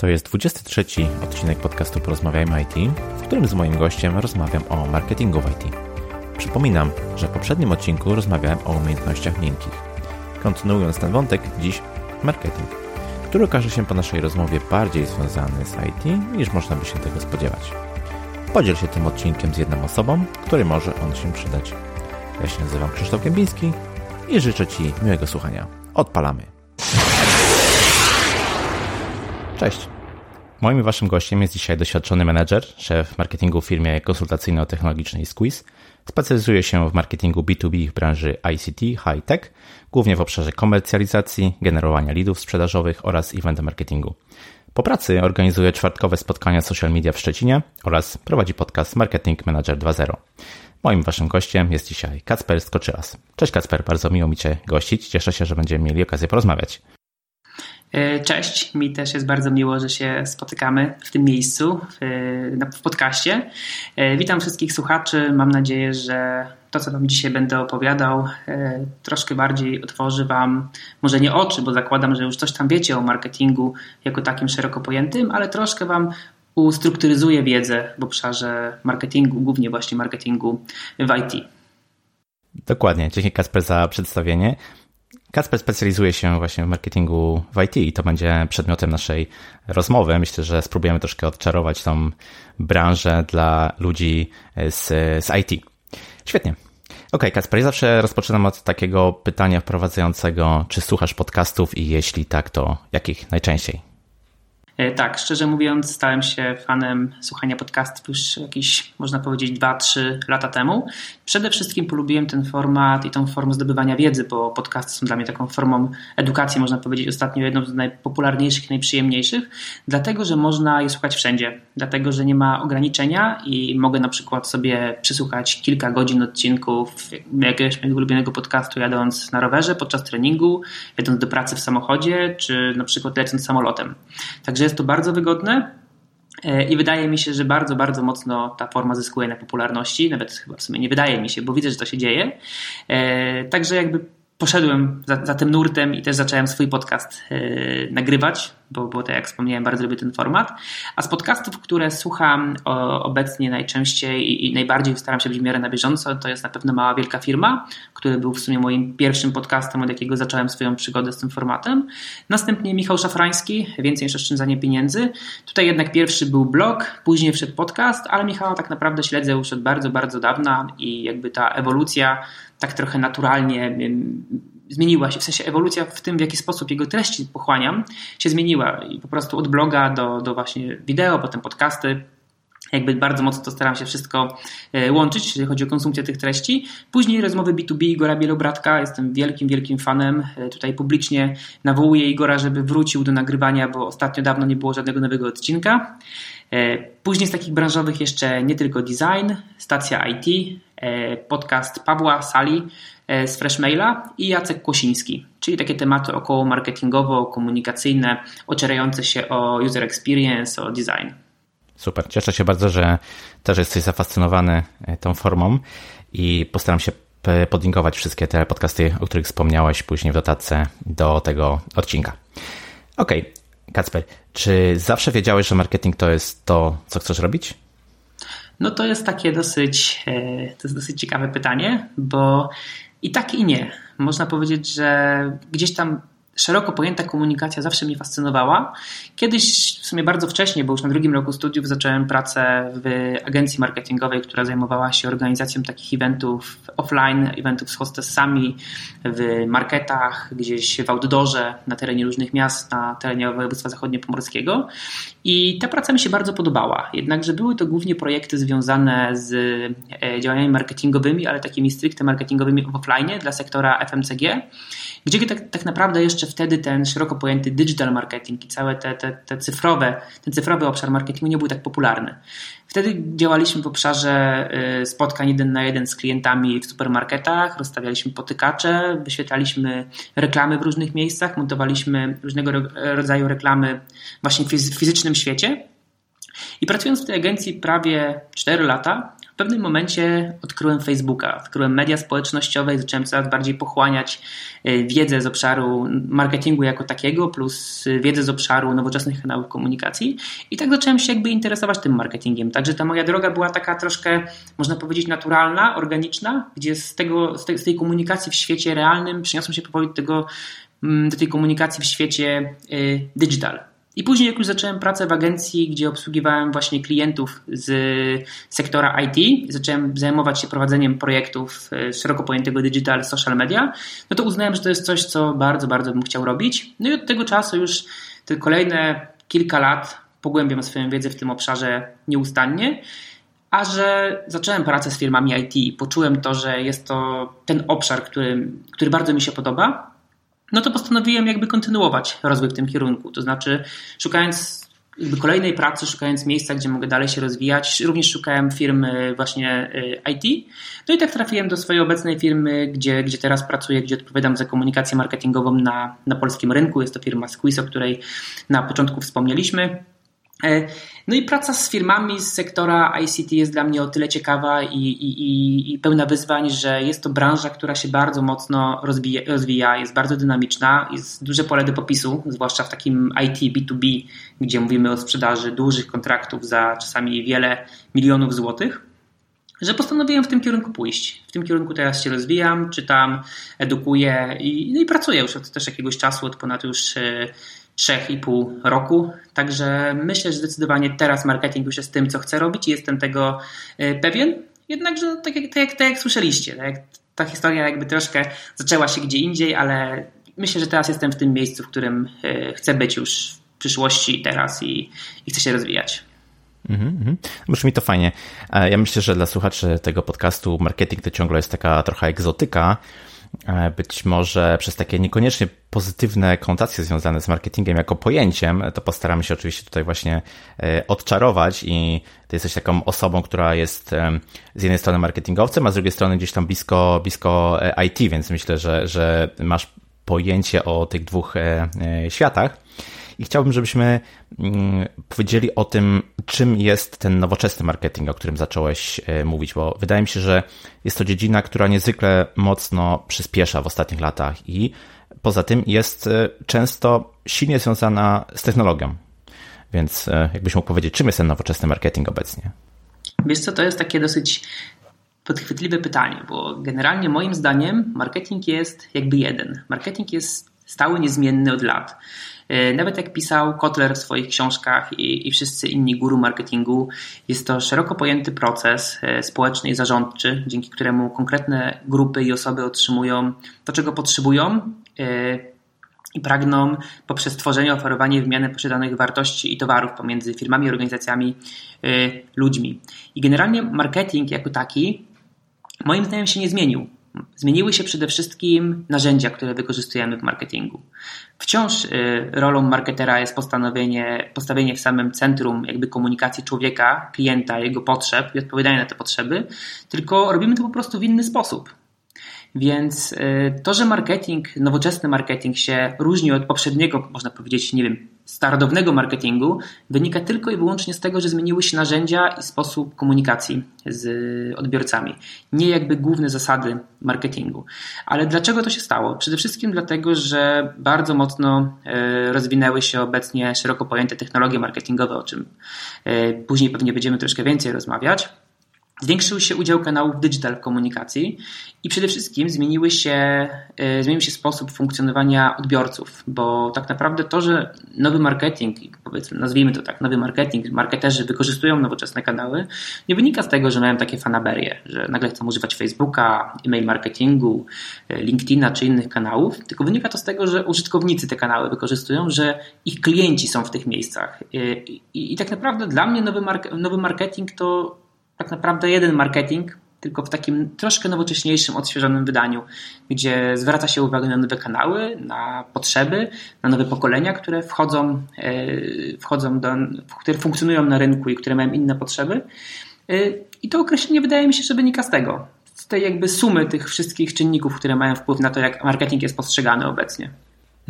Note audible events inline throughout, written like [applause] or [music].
To jest 23 odcinek podcastu Porozmawiajmy IT, w którym z moim gościem rozmawiam o marketingu w IT. Przypominam, że w poprzednim odcinku rozmawiałem o umiejętnościach miękkich. Kontynuując ten wątek, dziś marketing, który okaże się po naszej rozmowie bardziej związany z IT niż można by się tego spodziewać. Podziel się tym odcinkiem z jedną osobą, której może on się przydać. Ja się nazywam Krzysztof Gębiński i życzę Ci miłego słuchania. Odpalamy! Cześć! Moim i Waszym gościem jest dzisiaj doświadczony menedżer, szef marketingu w firmie konsultacyjno-technologicznej Squeeze. Specjalizuje się w marketingu B2B w branży ICT, high-tech, głównie w obszarze komercjalizacji, generowania leadów sprzedażowych oraz event marketingu. Po pracy organizuje czwartkowe spotkania social media w Szczecinie oraz prowadzi podcast Marketing Manager 2.0. Moim waszym gościem jest dzisiaj Kacper Skoczylas. Cześć Kacper, bardzo miło mi Cię gościć. Cieszę się, że będziemy mieli okazję porozmawiać. E, cześć, mi też jest bardzo miło, że się spotykamy w tym miejscu, w, podcaście. E, witam wszystkich słuchaczy. Mam nadzieję, że to, co Wam dzisiaj będę opowiadał, e, troszkę bardziej otworzy Wam, może nie oczy, bo zakładam, że już coś tam wiecie o marketingu jako takim szeroko pojętym, ale troszkę Wam ustrukturyzuje wiedzę w obszarze marketingu, głównie właśnie marketingu w IT. Dokładnie. Dzięki Kasper za przedstawienie. Kasper specjalizuje się właśnie w marketingu w IT i to będzie przedmiotem naszej rozmowy. Myślę, że spróbujemy troszkę odczarować tą branżę dla ludzi z, z IT. Świetnie. Ok, Kasper, ja zawsze rozpoczynam od takiego pytania wprowadzającego, czy słuchasz podcastów i jeśli tak, to jakich najczęściej? E, tak, szczerze mówiąc, stałem się fanem słuchania podcastów już jakieś, można powiedzieć, 2-3 lata temu. Przede wszystkim polubiłem ten format i tą formę zdobywania wiedzy, bo podcasty są dla mnie taką formą edukacji, można powiedzieć, ostatnio jedną z najpopularniejszych i najprzyjemniejszych, dlatego że można je słuchać wszędzie, dlatego że nie ma ograniczenia i mogę na przykład sobie przysłuchać kilka godzin odcinków jakiegoś mojego ulubionego podcastu jadąc na rowerze podczas treningu, jadąc do pracy w samochodzie, czy na przykład lecąc samolotem. Także jest to bardzo wygodne. E, I wydaje mi się, że bardzo, bardzo mocno ta forma zyskuje na popularności. Nawet chyba w sumie nie wydaje mi się, bo widzę, że to się dzieje. E, także jakby poszedłem za, za, tym nurtem i też zacząłem swój podcast yy, nagrywać, bo, bo tak jak wspomniałem, bardzo lubię ten format. A z podcastów, które słucham obecnie najczęściej i, najbardziej staram się być w miarę na bieżąco, to jest na pewno Mała Wielka Firma, który był w sumie moim pierwszym podcastem, od jakiego zacząłem swoją przygodę z tym formatem. Następnie Michał Szafrański, Więcej niż oszczędzanie pieniędzy. Tutaj jednak pierwszy był blog, później wszedł podcast, ale Michała tak naprawdę śledzę już od bardzo, bardzo dawna i jakby ta ewolucja tak trochę naturalnie zmieniła się, w sensie ewolucja w tym, w jaki sposób jego treści pochłaniam, się zmieniła i po prostu od bloga do, do właśnie wideo, potem podcasty. Jakby bardzo mocno to staram się wszystko e, łączyć, jeżeli chodzi o konsumpcję tych treści. Później rozmowy B2B Igora Bielobratka. Jestem wielkim, wielkim fanem. E, tutaj publicznie nawołuję Igora, żeby wrócił do nagrywania, bo ostatnio dawno nie było żadnego nowego odcinka. E, później z takich branżowych jeszcze nie tylko design, stacja IT, podcast Pawła Sali e, z Freshmaila i Jacek Kłosiński, czyli takie tematy około marketingowo-komunikacyjne, ocierające się o user experience, o design. Super, cieszę się bardzo, że też jesteś zafascynowany e, tą formą i postaram się podlinkować wszystkie te podcasty, o których wspomniałeś później w dotatce do tego odcinka. Ok, Kacper, czy zawsze wiedziałeś, że marketing to jest to, co chcesz robić? No to jest takie dosyć, e, to jest dosyć ciekawe pytanie, bo i tak i nie. Można powiedzieć, że gdzieś tam szeroko pojęta komunikacja zawsze mnie fascynowała. Kiedyś, w sumie bardzo wcześnie, bo już na drugim roku studiów zacząłem pracę w agencji marketingowej, która zajmowała się organizacją takich eventów offline, eventów z hostessami w marketach, gdzieś w outdoorze, na terenie różnych miast, na terenie województwa zachodniopomorskiego. I ta praca mi się bardzo podobała. Jednakże były to głównie projekty związane z e, działaniami marketingowymi, ale takimi stricte marketingowymi offline dla sektora FMCG gdzie tak, tak naprawdę jeszcze wtedy ten szeroko pojęty digital marketing i całe te, te, te cyfrowe, ten cyfrowy obszar marketingu nie był tak popularny. Wtedy działaliśmy w obszarze y, spotkań jeden na jeden z klientami w supermarketach, rozstawialiśmy potykacze, wyświetlaliśmy reklamy w różnych miejscach, montowaliśmy różnego rodzaju reklamy właśnie w fizycznym świecie. I pracując w tej agencji prawie 4 lata, pewnym momencie odkryłem Facebooka, odkryłem media społecznościowe i zacząłem coraz bardziej pochłaniać e, wiedzę z obszaru marketingu jako takiego, plus wiedzę z obszaru nowoczesnych kanałów komunikacji. I tak zacząłem się jakby interesować tym marketingiem. Także ta moja droga była taka troszkę, można powiedzieć, naturalna, organiczna, gdzie z, tego, z, tej, komunikacji w świecie realnym przeniosłem się powoli do, tego, mm, do tej komunikacji w świecie y, digital. I później, jak już zacząłem pracę w agencji, gdzie obsługiwałem właśnie klientów z sektora IT, zacząłem zajmować się prowadzeniem projektów y, szeroko pojętego digital social media, no to uznałem, że to jest coś, co bardzo, bardzo bym chciał robić. No i od tego czasu już te kolejne kilka lat pogłębiam swoją wiedzę w tym obszarze nieustannie. A że zacząłem pracę z firmami IT, poczułem to, że jest to ten obszar, który, który bardzo mi się podoba, no to postanowiłem jakby kontynuować rozwój w tym kierunku. To znaczy, szukając kolejnej pracy, szukając miejsca, gdzie mogę dalej się rozwijać, również szukałem firmy właśnie y, IT. No i tak trafiłem do swojej obecnej firmy, gdzie, gdzie teraz pracuję, gdzie odpowiadam za komunikację marketingową na, na polskim rynku. Jest to firma Squeeze, o której na początku wspomnieliśmy. E, no i praca z firmami z sektora ICT jest dla mnie o tyle ciekawa i, i, i pełna wyzwań, że jest to branża, która się bardzo mocno rozwija, rozwija, jest bardzo dynamiczna, jest duże pole do popisu, zwłaszcza w takim IT B2B, gdzie mówimy o sprzedaży dużych kontraktów za czasami wiele milionów złotych że postanowiłem w tym kierunku pójść. W tym kierunku teraz się rozwijam, czytam, edukuję i, no i pracuję już od też jakiegoś czasu, od ponad już e, 3,5 roku. Także myślę, że zdecydowanie teraz marketing już jest tym, co chcę robić i jestem tego e, pewien. Jednakże, tak jak, tak jak, tak jak słyszeliście, tak ta historia jakby troszkę zaczęła się gdzie indziej, ale myślę, że teraz jestem w tym miejscu, w którym e, chcę być już w przyszłości teraz i, i chcę się rozwijać. Mhm, mhm. Brzmi to fajnie. E, ja myślę, że dla słuchaczy tego podcastu marketing to ciągle jest taka trochę egzotyka. E, być może przez takie niekoniecznie pozytywne konotacje związane z marketingiem jako pojęciem, to postaramy się oczywiście tutaj właśnie e, odczarować i ty jesteś taką osobą, która jest e, z jednej strony marketingowcem, a z drugiej strony gdzieś tam blisko, blisko IT, więc myślę, że, że masz pojęcie o tych dwóch światach. I chciałbym, żebyśmy mm, powiedzieli o tym, czym jest ten nowoczesny marketing, o którym zacząłeś e, mówić, bo wydaje mi się, że jest to dziedzina, która niezwykle mocno przyspiesza w ostatnich latach i poza tym jest e, często silnie związana z technologią. Więc e, jakbyś mógł powiedzieć, czym jest ten nowoczesny marketing obecnie? Wiesz co, to jest takie dosyć podchwytliwe pytanie, bo generalnie moim zdaniem marketing jest jakby jeden. Marketing jest stały, niezmienny od lat. E, nawet jak pisał Kotler w swoich książkach i, i wszyscy inni guru marketingu, jest to szeroko pojęty proces e, społeczny i zarządczy, dzięki któremu konkretne grupy i osoby otrzymują to, czego potrzebują e, i pragną poprzez tworzenie, oferowanie i wymianę posiadanych wartości i towarów pomiędzy firmami, organizacjami, ludźmi. I generalnie marketing jako taki moim zdaniem się nie zmienił. Zmieniły się przede wszystkim narzędzia, które wykorzystujemy w marketingu. Wciąż y, rolą marketera jest postanowienie, postawienie w samym centrum jakby komunikacji człowieka, klienta, jego potrzeb i odpowiadanie na te potrzeby, tylko robimy to po prostu w inny sposób. Więc y, to, że marketing, nowoczesny marketing się różni od poprzedniego, można powiedzieć, nie wiem, starodawnego marketingu, wynika tylko i wyłącznie z tego, że zmieniły się narzędzia i sposób komunikacji z odbiorcami. Nie jakby główne zasady marketingu. Ale dlaczego to się stało? Przede wszystkim dlatego, że bardzo mocno y, rozwinęły się obecnie szeroko pojęte technologie marketingowe, o czym y, później pewnie będziemy troszkę więcej rozmawiać. Zwiększył się udział kanałów digital w komunikacji i przede wszystkim zmieniły się, e, zmienił się sposób funkcjonowania odbiorców, bo tak naprawdę to, że nowy marketing, powiedzmy, nazwijmy to tak, nowy marketing, marketerzy wykorzystują nowoczesne kanały, nie wynika z tego, że mają takie fanaberie, że nagle chcą używać Facebooka, e-mail marketingu, e, LinkedIna czy innych kanałów, tylko wynika to z tego, że użytkownicy te kanały wykorzystują, że ich klienci są w tych miejscach. E, I, i, i tak naprawdę dla mnie nowy, nowy marketing to tak naprawdę jeden marketing, tylko w takim troszkę nowocześniejszym, odświeżonym wydaniu, gdzie zwraca się uwagę na nowe kanały, na potrzeby, na nowe pokolenia, które wchodzą, e, wchodzą do, które funkcjonują na rynku i które mają inne potrzeby. E, I to określenie wydaje mi się, że wynika z tego, z tej jakby sumy tych wszystkich czynników, które mają wpływ na to, jak marketing jest postrzegany obecnie.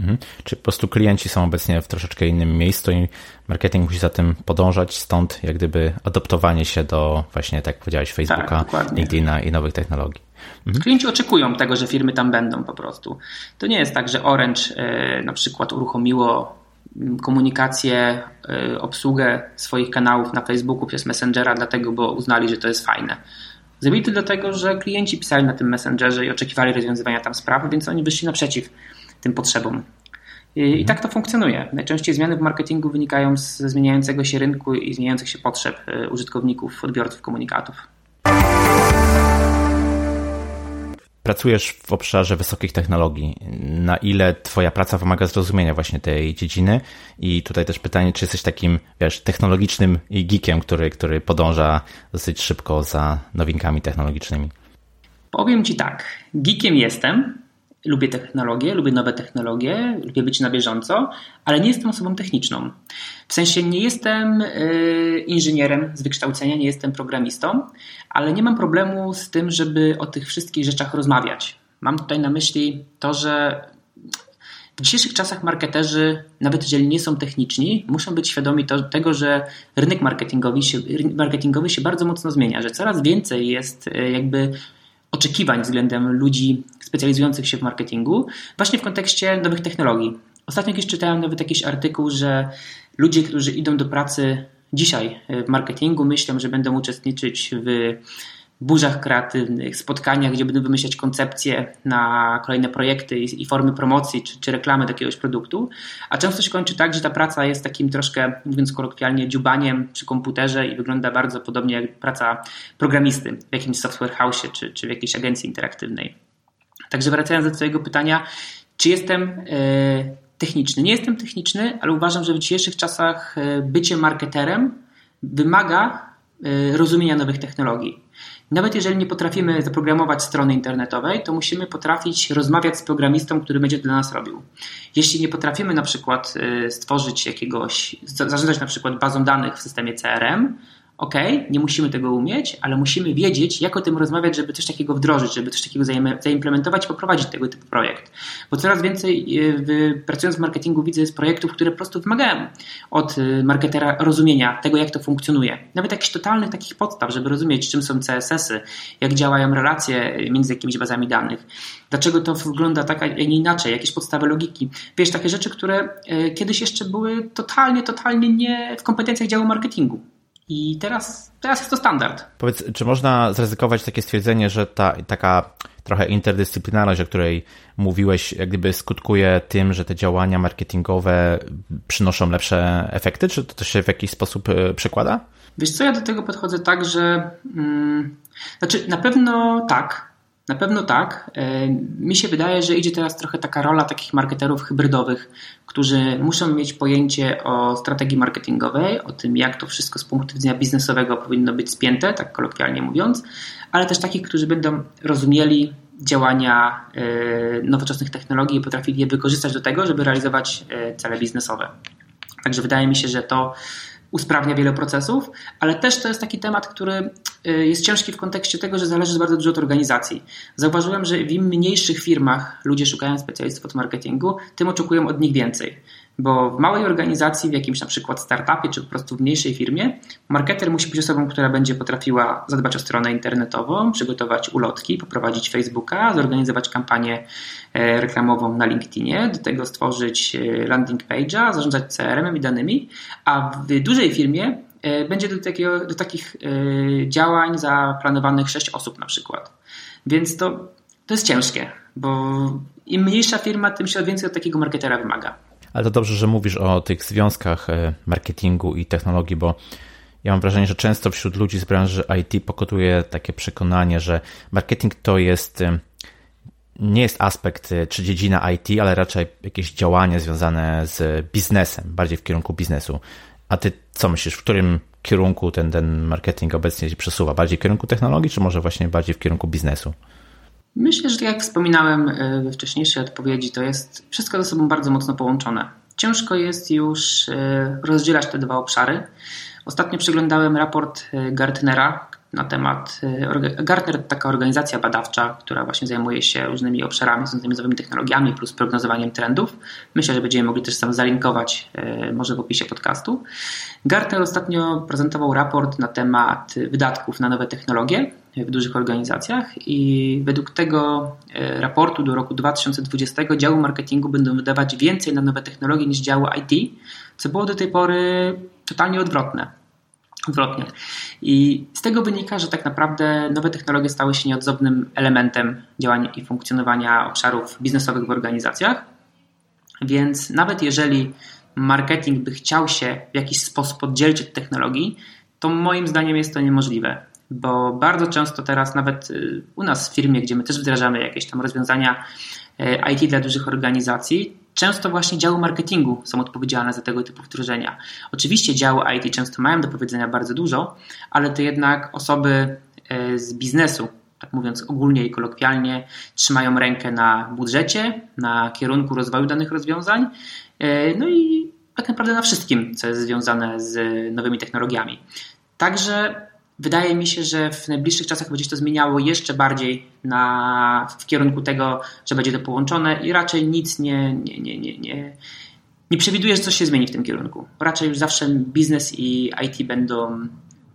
Mhm. Czy po prostu klienci są obecnie w troszeczkę innym miejscu i marketing musi za tym podążać, stąd jak gdyby adoptowanie się do właśnie, tak jak powiedziałeś, Facebooka, tak, LinkedIna i nowych technologii. Mhm. Klienci oczekują tego, że firmy tam będą po prostu. To nie jest tak, że Orange e, na przykład uruchomiło mm, komunikację, e, obsługę swoich kanałów na Facebooku przez Messengera, dlatego, bo uznali, że to jest fajne. Zrobili to dlatego, że klienci pisali na tym Messengerze i oczekiwali rozwiązywania tam sprawy, więc oni wyszli naprzeciw tym potrzebom. I, mhm. I, tak to funkcjonuje. Najczęściej zmiany w marketingu wynikają ze zmieniającego się rynku i zmieniających się potrzeb e, użytkowników, odbiorców komunikatów. Pracujesz w obszarze wysokich technologii. Na ile Twoja praca wymaga zrozumienia właśnie tej dziedziny? I tutaj też pytanie, czy jesteś takim, wiesz, technologicznym geekiem, który, który podąża dosyć szybko za nowinkami technologicznymi? Powiem Ci tak. Geekiem jestem, lubię technologię, lubię nowe technologie, lubię być na bieżąco, ale nie jestem osobą techniczną. W sensie nie jestem y, inżynierem z wykształcenia, nie jestem programistą, ale nie mam problemu z tym, żeby o tych wszystkich rzeczach rozmawiać. Mam tutaj na myśli to, że w dzisiejszych czasach marketerzy, nawet jeżeli nie są techniczni, muszą być świadomi to, tego, że rynek marketingowy się, marketingowy się bardzo mocno zmienia, że coraz więcej jest y, jakby oczekiwań względem ludzi specjalizujących się w marketingu, właśnie w kontekście nowych technologii. Ostatnio kiedyś czytałem nawet jakiś artykuł, że ludzie, którzy idą do pracy dzisiaj w marketingu, myślą, że będą uczestniczyć w burzach kreatywnych, spotkaniach, gdzie będą wymyślać koncepcje na kolejne projekty i, i formy promocji czy, czy, reklamy do jakiegoś produktu, a często się kończy tak, że ta praca jest takim troszkę, mówiąc kolokwialnie, dziubaniem przy komputerze i wygląda bardzo podobnie jak praca programisty w jakimś software house czy, czy w jakiejś agencji interaktywnej. Także wracając do Twojego pytania, czy jestem e, techniczny? Nie jestem techniczny, ale uważam, że w dzisiejszych czasach e, bycie marketerem wymaga e, rozumienia nowych technologii. Nawet jeżeli nie potrafimy zaprogramować strony internetowej, to musimy potrafić rozmawiać z programistą, który będzie dla nas robił. Jeśli nie potrafimy na przykład stworzyć jakiegoś, zarządzać na przykład bazą danych w systemie CRM, ok, nie musimy tego umieć, ale musimy wiedzieć, jak o tym rozmawiać, żeby coś takiego wdrożyć, żeby coś takiego zaimplementować, poprowadzić tego typu projekt. Bo coraz więcej e, pracując w marketingu widzę z projektów, które po prostu wymagają od e, marketera rozumienia tego, jak to funkcjonuje. Nawet jakichś totalnych takich podstaw, żeby rozumieć, czym są CSS-y, jak działają relacje między jakimiś bazami danych, dlaczego to wygląda tak, a nie inaczej, jakieś podstawy logiki. Wiesz, takie rzeczy, które e, kiedyś jeszcze były totalnie, totalnie nie w kompetencjach działu marketingu. I teraz, teraz jest to standard. Powiedz, czy można zryzykować takie stwierdzenie, że ta taka trochę interdyscyplinarność, o której mówiłeś, jak gdyby skutkuje tym, że te działania marketingowe przynoszą lepsze efekty? Czy to się w jakiś sposób e, przekłada? Wiesz co, ja do tego podchodzę tak, że mm, znaczy na pewno tak, na pewno tak. E, mi się wydaje, że idzie teraz trochę taka rola takich marketerów hybrydowych, którzy muszą mieć pojęcie o strategii marketingowej, o tym, jak to wszystko z punktu widzenia biznesowego powinno być spięte, tak kolokwialnie mówiąc, ale też takich, którzy będą rozumieli działania e, nowoczesnych technologii i potrafili je wykorzystać do tego, żeby realizować e, cele biznesowe. Także wydaje mi się, że to usprawnia wiele procesów, ale też to jest taki temat, który y, jest ciężki w kontekście tego, że zależy bardzo dużo od organizacji. Zauważyłem, że w im mniejszych firmach ludzie szukają specjalistów od marketingu, tym oczekują od nich więcej. Bo w małej organizacji, w jakimś na przykład startupie, czy po prostu w mniejszej firmie, marketer musi być osobą, która będzie potrafiła zadbać o stronę internetową, przygotować ulotki, poprowadzić Facebooka, zorganizować kampanię e, reklamową na LinkedInie, do tego stworzyć e, landing page'a, zarządzać CRM-em i danymi, a w dużej firmie e, będzie do, takiego, do takich działań zaplanowanych 6 osób na przykład. Więc to, to jest ciężkie, bo im mniejsza firma, tym się więcej od takiego marketera wymaga. Ale to dobrze, że mówisz o tych związkach e, marketingu i technologii, bo ja mam wrażenie, że często wśród ludzi z branży IT pokutuje takie przekonanie, że marketing to jest e, nie jest aspekt e, czy dziedzina IT, ale raczej jakieś działanie związane z biznesem, bardziej w kierunku biznesu. A ty co myślisz, w którym kierunku ten, ten marketing obecnie się przesuwa? Bardziej w kierunku technologii, czy może właśnie bardziej w kierunku biznesu? Myślę, że tak jak wspominałem e, we wcześniejszej odpowiedzi, to jest wszystko ze sobą bardzo mocno połączone. Ciężko jest już e, rozdzielać te dwa obszary. Ostatnio przeglądałem raport e, Gartnera, na temat. Gartner to taka organizacja badawcza, która właśnie zajmuje się różnymi obszarami związanymi z nowymi technologiami plus prognozowaniem trendów. Myślę, że będziemy mogli też sam zalinkować może w opisie podcastu. Gartner ostatnio prezentował raport na temat wydatków na nowe technologie w dużych organizacjach i według tego e, raportu do roku 2020 działy marketingu będą wydawać więcej na nowe technologie niż działy IT, co było do tej pory totalnie odwrotne. Odwrotnie. I z tego wynika, że tak naprawdę nowe technologie stały się nieodzownym elementem działania i funkcjonowania obszarów biznesowych w organizacjach. Więc nawet jeżeli marketing by chciał się w jakiś sposób oddzielić od technologii, to moim zdaniem jest to niemożliwe bo bardzo często teraz nawet y, u nas w firmie, gdzie my też wdrażamy jakieś tam rozwiązania y, IT dla dużych organizacji, często właśnie działy marketingu są odpowiedzialne za tego typu wdrożenia. Oczywiście działy IT często mają do powiedzenia bardzo dużo, ale to jednak osoby y, z biznesu, tak mówiąc ogólnie i kolokwialnie, trzymają rękę na budżecie, na kierunku rozwoju danych rozwiązań, no i tak naprawdę na wszystkim, co jest związane z nowymi technologiami. Także Wydaje mi się, że w najbliższych czasach będzie się to zmieniało jeszcze bardziej na, w kierunku tego, że będzie to połączone i raczej nic nie, nie, nie, nie, nie, nie przewiduję, że coś się zmieni w tym kierunku. Raczej już zawsze biznes i IT będą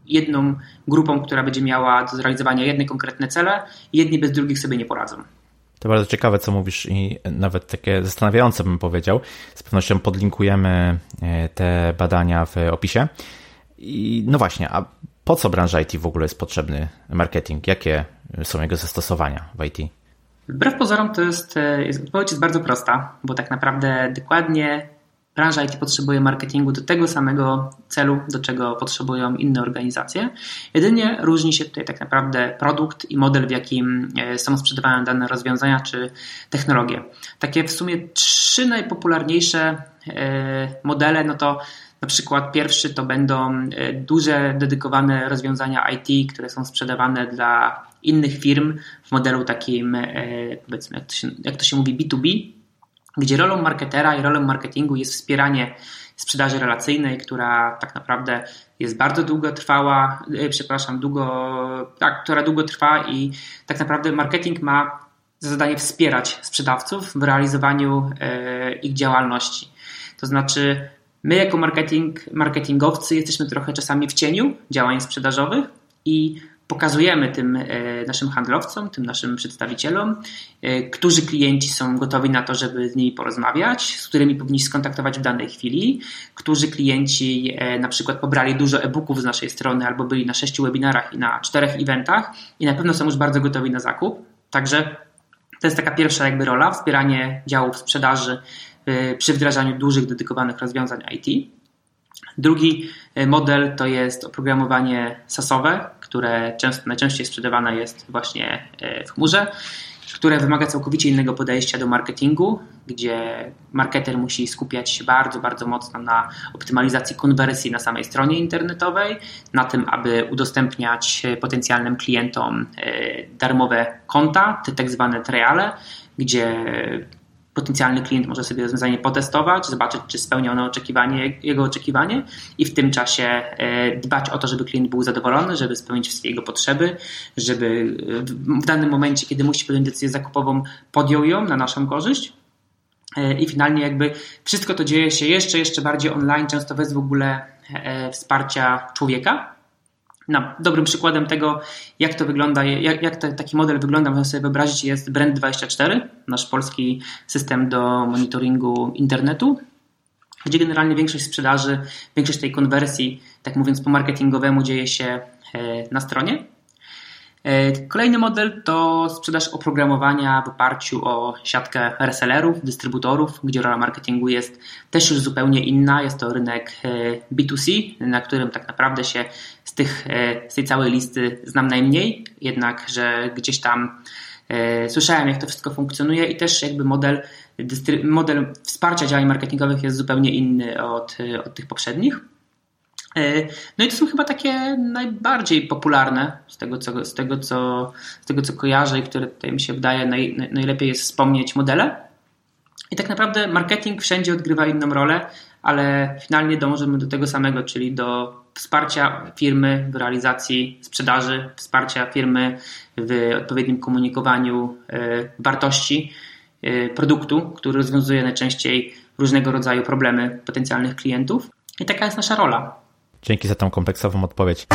jedną grupą, która będzie miała do zrealizowania jedne konkretne cele i jedni bez drugich sobie nie poradzą. To bardzo ciekawe, co mówisz i nawet takie zastanawiające bym powiedział. Z pewnością podlinkujemy e, te badania w opisie. I no właśnie, a po co branża IT w ogóle jest potrzebny marketing? Jakie są jego zastosowania w IT? Wbrew pozorom to jest, e, jest, odpowiedź jest bardzo prosta, bo tak naprawdę dokładnie branża IT potrzebuje marketingu do tego samego celu, do czego potrzebują inne organizacje. Jedynie różni się tutaj tak naprawdę produkt i model, w jakim e, są sprzedawane dane rozwiązania czy technologie. Takie w sumie trzy najpopularniejsze e, modele, no to na przykład pierwszy to będą e, duże, dedykowane rozwiązania IT, które są sprzedawane dla innych firm w modelu takim, e, powiedzmy, jak to się, jak to się mówi, B2B, gdzie rolą marketera i rolą marketingu jest wspieranie sprzedaży relacyjnej, która tak naprawdę jest bardzo długo trwała, e, przepraszam, długo, tak, która długo trwa i tak naprawdę marketing ma za zadanie wspierać sprzedawców w realizowaniu ich działalności. To znaczy My jako marketing, marketingowcy jesteśmy trochę czasami w cieniu działań sprzedażowych i pokazujemy tym e, naszym handlowcom, tym naszym przedstawicielom, e, którzy klienci są gotowi na to, żeby z nimi porozmawiać, z którymi powinni skontaktować w danej chwili, którzy klienci e, na przykład pobrali dużo e-booków z naszej strony albo byli na sześciu webinarach i na czterech eventach i na pewno są już bardzo gotowi na zakup. Także to jest taka pierwsza jakby rola, wspieranie działów sprzedaży przy wdrażaniu dużych, dedykowanych rozwiązań IT. Drugi y, model to jest oprogramowanie SaaSowe, które często, najczęściej sprzedawane jest właśnie y, w chmurze, które wymaga całkowicie innego podejścia do marketingu, gdzie marketer musi skupiać się bardzo, bardzo mocno na optymalizacji konwersji na samej stronie internetowej, na tym, aby udostępniać potencjalnym klientom darmowe konta, te tak zwane triale, gdzie potencjalny klient może sobie rozwiązanie potestować, zobaczyć, czy spełnia ono oczekiwanie, jego oczekiwanie i w tym czasie e, dbać o to, żeby klient był zadowolony, żeby spełnić wszystkie jego potrzeby, żeby w danym momencie, kiedy musi podjąć decyzję zakupową, podjął ją na naszą korzyść. E, I finalnie jakby wszystko to dzieje się jeszcze, jeszcze bardziej online, często bez w ogóle e, wsparcia człowieka, na dobrym przykładem tego, jak to wygląda, jak, jak te, taki model wygląda, można sobie wyobrazić, jest Brand24, nasz polski system do monitoringu internetu, gdzie generalnie większość sprzedaży, większość tej konwersji, tak mówiąc po marketingowemu, dzieje się e, na stronie. E, kolejny model to sprzedaż oprogramowania w oparciu o siatkę resellerów, dystrybutorów, gdzie rola marketingu jest też już zupełnie inna. Jest to rynek e, B2C, na którym tak naprawdę się z, tych, e, z tej całej listy znam najmniej, jednak że gdzieś tam słyszałem, jak to wszystko funkcjonuje i też jakby model, model wsparcia działań marketingowych jest zupełnie inny od, od tych poprzednich. E, no i to są chyba takie najbardziej popularne z tego, co, z tego, co, z tego, co kojarzę i które tutaj mi się wydaje naj, najlepiej jest wspomnieć modele. I tak naprawdę marketing wszędzie odgrywa inną rolę, ale finalnie dążymy do tego samego, czyli do wsparcia firmy w realizacji sprzedaży, wsparcia firmy w odpowiednim komunikowaniu e, wartości e, produktu, który rozwiązuje najczęściej różnego rodzaju problemy potencjalnych klientów. I taka jest nasza rola. Dzięki za tą kompleksową odpowiedź.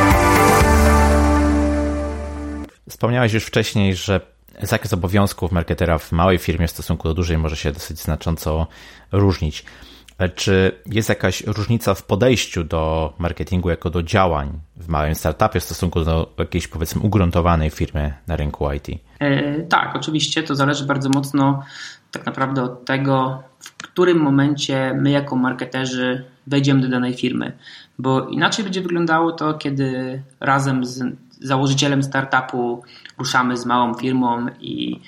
Wspomniałeś już wcześniej, że zakres obowiązków marketera w małej firmie w stosunku do dużej może się dosyć znacząco różnić. Czy jest jakaś różnica w podejściu do marketingu jako do działań w małym startupie w stosunku do jakiejś powiedzmy ugruntowanej firmy na rynku IT? E, tak, oczywiście to zależy bardzo mocno tak naprawdę od tego, w którym momencie my jako marketerzy wejdziemy do danej firmy. Bo inaczej będzie wyglądało to, kiedy razem z założycielem startupu ruszamy z małą firmą i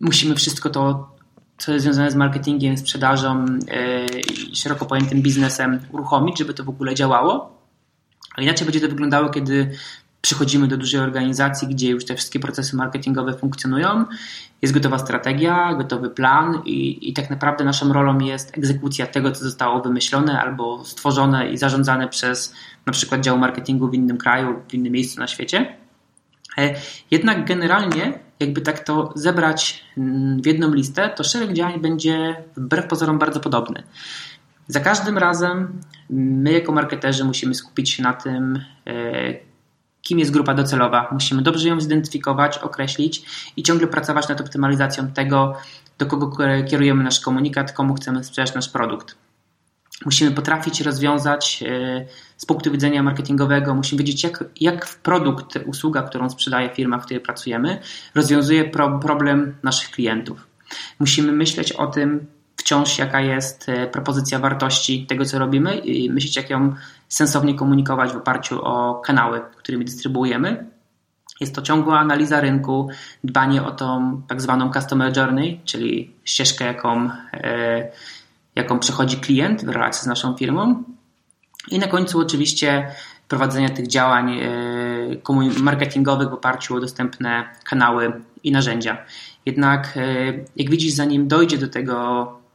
musimy wszystko to co jest związane z marketingiem, sprzedażą e, i szeroko pojętym biznesem uruchomić, żeby to w ogóle działało. A inaczej będzie to wyglądało, kiedy przychodzimy do dużej organizacji, gdzie już te wszystkie procesy marketingowe funkcjonują, jest gotowa strategia, gotowy plan i, i tak naprawdę naszą rolą jest egzekucja tego, co zostało wymyślone albo stworzone i zarządzane przez na przykład dział marketingu w innym kraju, w innym miejscu na świecie. E, jednak generalnie, jakby tak to zebrać mm, w jedną listę, to szereg działań będzie wbrew pozorom bardzo podobny. Za każdym razem my, jako marketerzy, musimy skupić się na tym, e, kim jest grupa docelowa. Musimy dobrze ją zidentyfikować, określić i ciągle pracować nad optymalizacją tego, do kogo kierujemy nasz komunikat, komu chcemy sprzedać nasz produkt. Musimy potrafić rozwiązać e, z punktu widzenia marketingowego, musimy wiedzieć, jak, jak produkt, usługa, którą sprzedaje firma, w której pracujemy, rozwiązuje pro, problem naszych klientów. Musimy myśleć o tym wciąż, jaka jest e, propozycja wartości tego, co robimy i myśleć, jak ją sensownie komunikować w oparciu o kanały, którymi dystrybuujemy. Jest to ciągła analiza rynku, dbanie o tą tak zwaną customer journey, czyli ścieżkę, jaką, e, jaką przechodzi klient w relacji z naszą firmą. I na końcu oczywiście prowadzenie tych działań e, marketingowych w oparciu o dostępne kanały i narzędzia. Jednak jak widzisz, zanim dojdzie do tego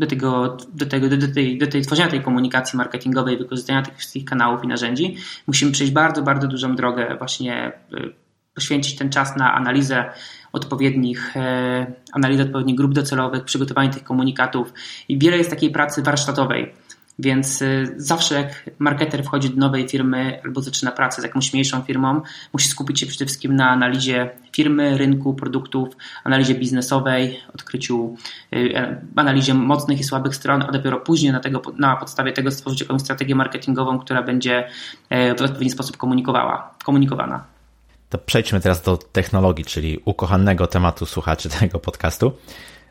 do tego, do tego, do, tej, do tej tworzenia tej komunikacji marketingowej, wykorzystania tych wszystkich kanałów i narzędzi, musimy przejść bardzo, bardzo dużą drogę, właśnie y, poświęcić ten czas na analizę odpowiednich, e, analizę odpowiednich grup docelowych, przygotowanie tych komunikatów. I wiele jest takiej pracy warsztatowej więc y, zawsze jak marketer wchodzi do nowej firmy albo zaczyna pracę z jakąś mniejszą firmą, musi skupić się przede wszystkim na analizie firmy, rynku, produktów, analizie biznesowej, odkryciu, y, e, analizie mocnych i słabych stron, a dopiero później na, tego, na podstawie tego stworzyć jakąś strategię marketingową, która będzie e, w odpowiedni sposób komunikowała, komunikowana. To przejdźmy teraz do technologii, czyli ukochanego tematu słuchaczy [laughs] tego podcastu.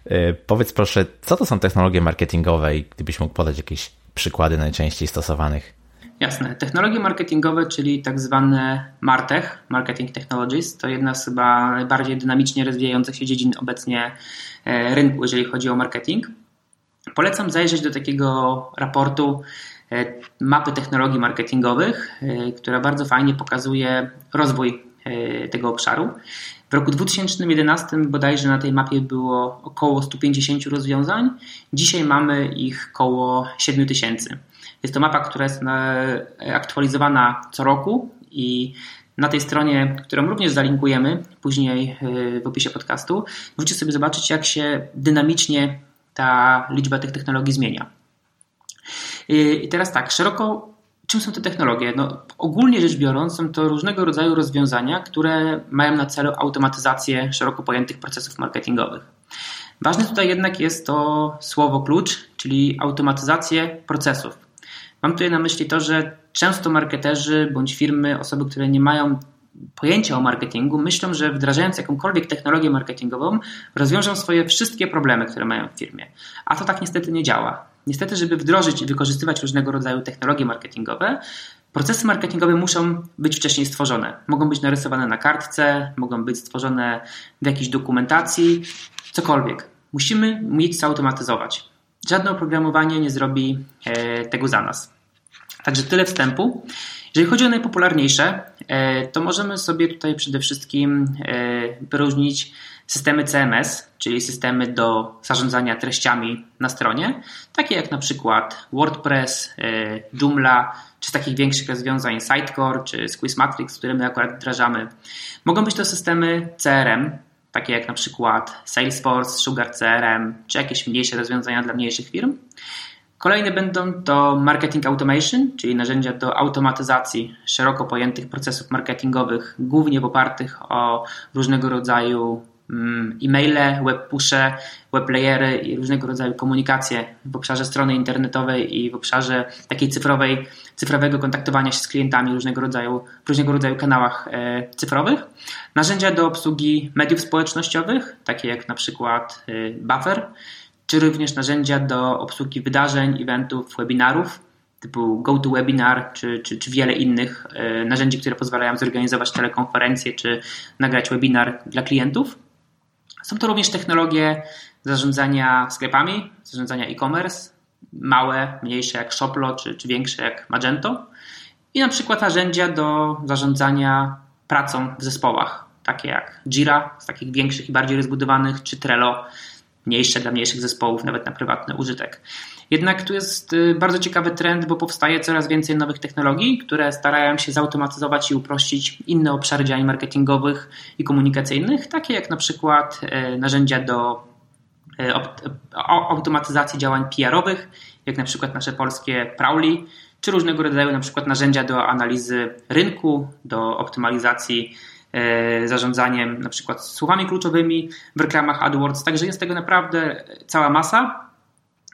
E, powiedz proszę, co to są technologie marketingowe i gdybyś mógł podać jakieś przykłady najczęściej stosowanych? Jasne. Technologie marketingowe, czyli tak zwane MarTech, Marketing Technologies, to jedna z chyba najbardziej dynamicznie rozwijających się dziedzin obecnie e, rynku, jeżeli chodzi o marketing. Polecam zajrzeć do takiego raportu e, mapy technologii marketingowych, e, która bardzo fajnie pokazuje rozwój tego obszaru. W roku 2011 bodajże na tej mapie było około 150 rozwiązań. Dzisiaj mamy ich około 7000. Jest to mapa, która jest e, aktualizowana co roku i na tej stronie, którą również zalinkujemy później e, w opisie podcastu, możecie sobie zobaczyć, jak się dynamicznie ta liczba tych technologii zmienia. E, I teraz tak, szeroko Czym są te technologie? No, ogólnie rzecz biorąc, są to różnego rodzaju rozwiązania, które mają na celu automatyzację szeroko pojętych procesów marketingowych. Ważne tutaj jednak jest to słowo klucz, czyli automatyzację procesów. Mam tutaj na myśli to, że często marketerzy bądź firmy, osoby, które nie mają pojęcia o marketingu, myślą, że wdrażając jakąkolwiek technologię marketingową, rozwiążą swoje wszystkie problemy, które mają w firmie. A to tak niestety nie działa. Niestety, żeby wdrożyć i wykorzystywać różnego rodzaju technologie marketingowe, procesy marketingowe muszą być wcześniej stworzone. Mogą być narysowane na kartce, mogą być stworzone w jakiejś dokumentacji, cokolwiek. Musimy mieć zautomatyzować. Żadne oprogramowanie nie zrobi e, tego za nas. Także tyle wstępu. Jeżeli chodzi o najpopularniejsze, to możemy sobie tutaj przede wszystkim wyróżnić systemy CMS, czyli systemy do zarządzania treściami na stronie, takie jak na przykład WordPress, Joomla, czy z takich większych rozwiązań Sitecore, czy Squeeze Matrix, które my akurat wdrażamy. Mogą być to systemy CRM, takie jak na przykład Salesforce, Sugar CRM, czy jakieś mniejsze rozwiązania dla mniejszych firm. Kolejne będą to marketing automation, czyli narzędzia do automatyzacji szeroko pojętych procesów marketingowych, głównie opartych o różnego rodzaju e-maile, web pushe, web playery i różnego rodzaju komunikacje w obszarze strony internetowej i w obszarze takiej cyfrowej, cyfrowego kontaktowania się z klientami różnego rodzaju, w różnego rodzaju kanałach e, cyfrowych. Narzędzia do obsługi mediów społecznościowych, takie jak na przykład e, Buffer, czy również narzędzia do obsługi wydarzeń, eventów, webinarów, typu GoToWebinar, czy, czy, czy wiele innych e, narzędzi, które pozwalają zorganizować telekonferencję, czy nagrać webinar dla klientów. Są to również technologie zarządzania sklepami, zarządzania e-commerce, małe, mniejsze jak Shoplo, czy, czy większe jak Magento. I na przykład narzędzia do zarządzania pracą w zespołach, takie jak Jira z takich większych i bardziej rozbudowanych, czy Trello, mniejsze dla mniejszych zespołów, nawet na prywatny użytek. Jednak tu jest y, bardzo ciekawy trend, bo powstaje coraz więcej nowych technologii, które starają się zautomatyzować i uprościć inne obszary działań marketingowych i komunikacyjnych, takie jak na przykład y, narzędzia do y, automatyzacji działań PR-owych, jak na przykład nasze polskie Prowly, czy różnego rodzaju na przykład narzędzia do analizy rynku, do optymalizacji zarządzaniem na przykład słowami kluczowymi w reklamach AdWords. Także jest tego naprawdę cała masa.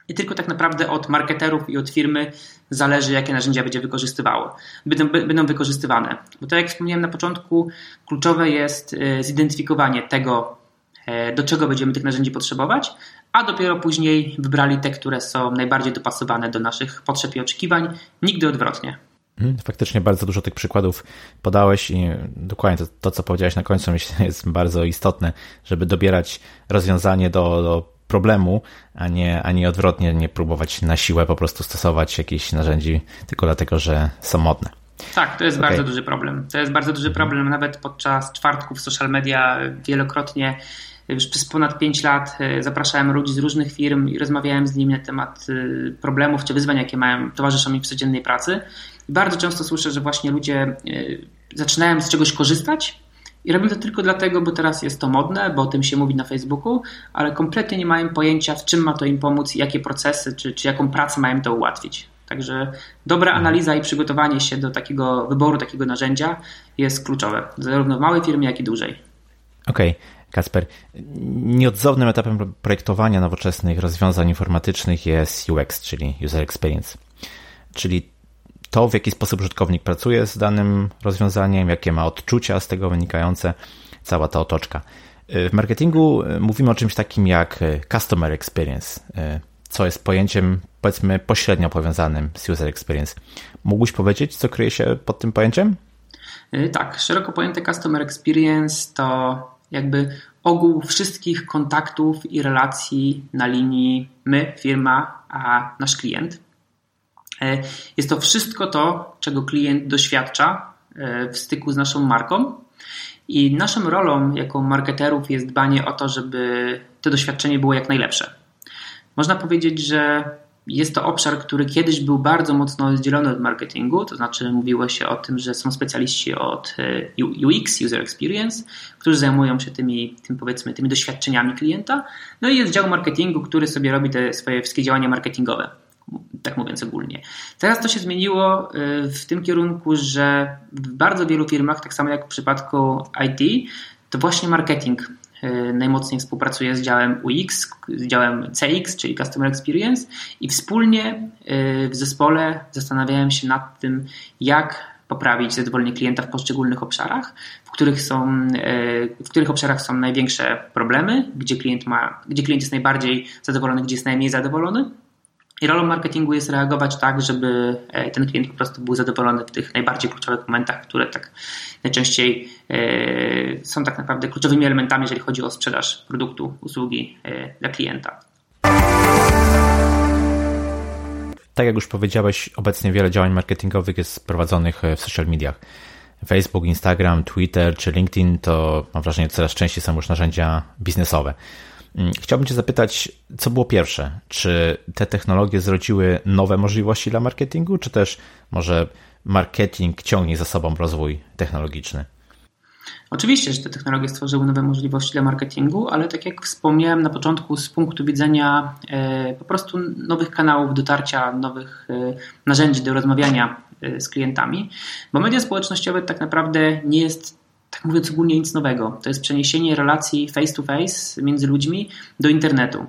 I tylko tak naprawdę od marketerów i od firmy zależy, jakie narzędzia będzie wykorzystywało, będą, będą wykorzystywane. Bo tak jak wspomniałem na początku, kluczowe jest e, zidentyfikowanie tego, e, do czego będziemy tych narzędzi potrzebować, a dopiero później wybrali te, które są najbardziej dopasowane do naszych potrzeb i oczekiwań, nigdy odwrotnie. Mhm, faktycznie bardzo dużo tych przykładów podałeś i dokładnie to, to co powiedziałeś na końcu myślę [laughs] jest bardzo istotne, żeby dobierać rozwiązanie do, do problemu, a nie, a nie odwrotnie, nie próbować na siłę po prostu stosować jakichś narzędzi tylko dlatego, że są modne. Tak, to jest okay. bardzo duży problem. To jest bardzo duży problem. Nawet podczas czwartków social media wielokrotnie już przez ponad 5 lat e, zapraszałem ludzi z różnych firm i rozmawiałem z nimi na temat e, problemów czy wyzwań, jakie mają, towarzyszą mi w codziennej pracy. I bardzo często słyszę, że właśnie ludzie e, zaczynają z czegoś korzystać, i robią to tylko dlatego, bo teraz jest to modne, bo o tym się mówi na Facebooku, ale kompletnie nie mają pojęcia, w czym ma to im pomóc, jakie procesy, czy, czy jaką pracę mają to ułatwić. Także dobra mhm. analiza i przygotowanie się do takiego wyboru takiego narzędzia jest kluczowe, zarówno w małej firmie, jak i dużej. Okej. Okay. Kasper, nieodzownym etapem projektowania nowoczesnych rozwiązań informatycznych jest UX, czyli User Experience. Czyli to, w jaki sposób użytkownik pracuje z danym rozwiązaniem, jakie ma odczucia z tego wynikające, cała ta otoczka. W marketingu e, mówimy o czymś takim jak e, customer experience, e, co jest pojęciem powiedzmy pośrednio powiązanym z user experience. Mógłbyś powiedzieć, co kryje się pod tym pojęciem? Tak, szeroko pojęte customer experience to jakby ogół wszystkich kontaktów i relacji na linii my, firma, a nasz klient. E, jest to wszystko to, czego klient doświadcza e, w styku z naszą marką. I naszą rolą jako marketerów jest dbanie o to, żeby to doświadczenie było jak najlepsze. Można powiedzieć, że jest to obszar, który kiedyś był bardzo mocno oddzielony od marketingu, to znaczy mówiło się o tym, że są specjaliści od e, UX, User Experience, którzy zajmują się tymi, tym powiedzmy, tymi doświadczeniami klienta. No i jest dział marketingu, który sobie robi te swoje wszystkie działania marketingowe tak mówiąc ogólnie. Teraz to się zmieniło y, w tym kierunku, że w bardzo wielu firmach, tak samo jak w przypadku IT, to właśnie marketing najmocniej współpracuje z działem UX, z działem CX, czyli Customer Experience i wspólnie y, w zespole zastanawiają się nad tym, jak poprawić zadowolenie klienta w poszczególnych obszarach, w których, są, w których obszarach są największe problemy, gdzie klient, ma, gdzie klient jest najbardziej zadowolony, gdzie jest najmniej zadowolony i rolą marketingu jest reagować tak, żeby e, ten klient po prostu był zadowolony w tych najbardziej kluczowych momentach, które tak najczęściej e, są tak naprawdę kluczowymi elementami, jeżeli chodzi o sprzedaż produktu, usługi e, dla klienta. Tak jak już powiedziałeś, obecnie wiele działań marketingowych jest prowadzonych w social mediach. Facebook, Instagram, Twitter czy LinkedIn to mam wrażenie coraz częściej są już narzędzia biznesowe. Mm, chciałbym Cię zapytać, co było pierwsze? Czy te technologie zrodziły nowe możliwości dla marketingu, czy też może marketing ciągnie za sobą rozwój technologiczny? Oczywiście, że te technologie stworzyły nowe możliwości dla marketingu, ale tak jak wspomniałem na początku, z punktu widzenia e, po prostu nowych kanałów dotarcia, nowych e, narzędzi do rozmawiania e, z klientami, bo media społecznościowe tak naprawdę nie jest tak mówiąc ogólnie nic nowego. To jest przeniesienie relacji face to face między ludźmi do internetu.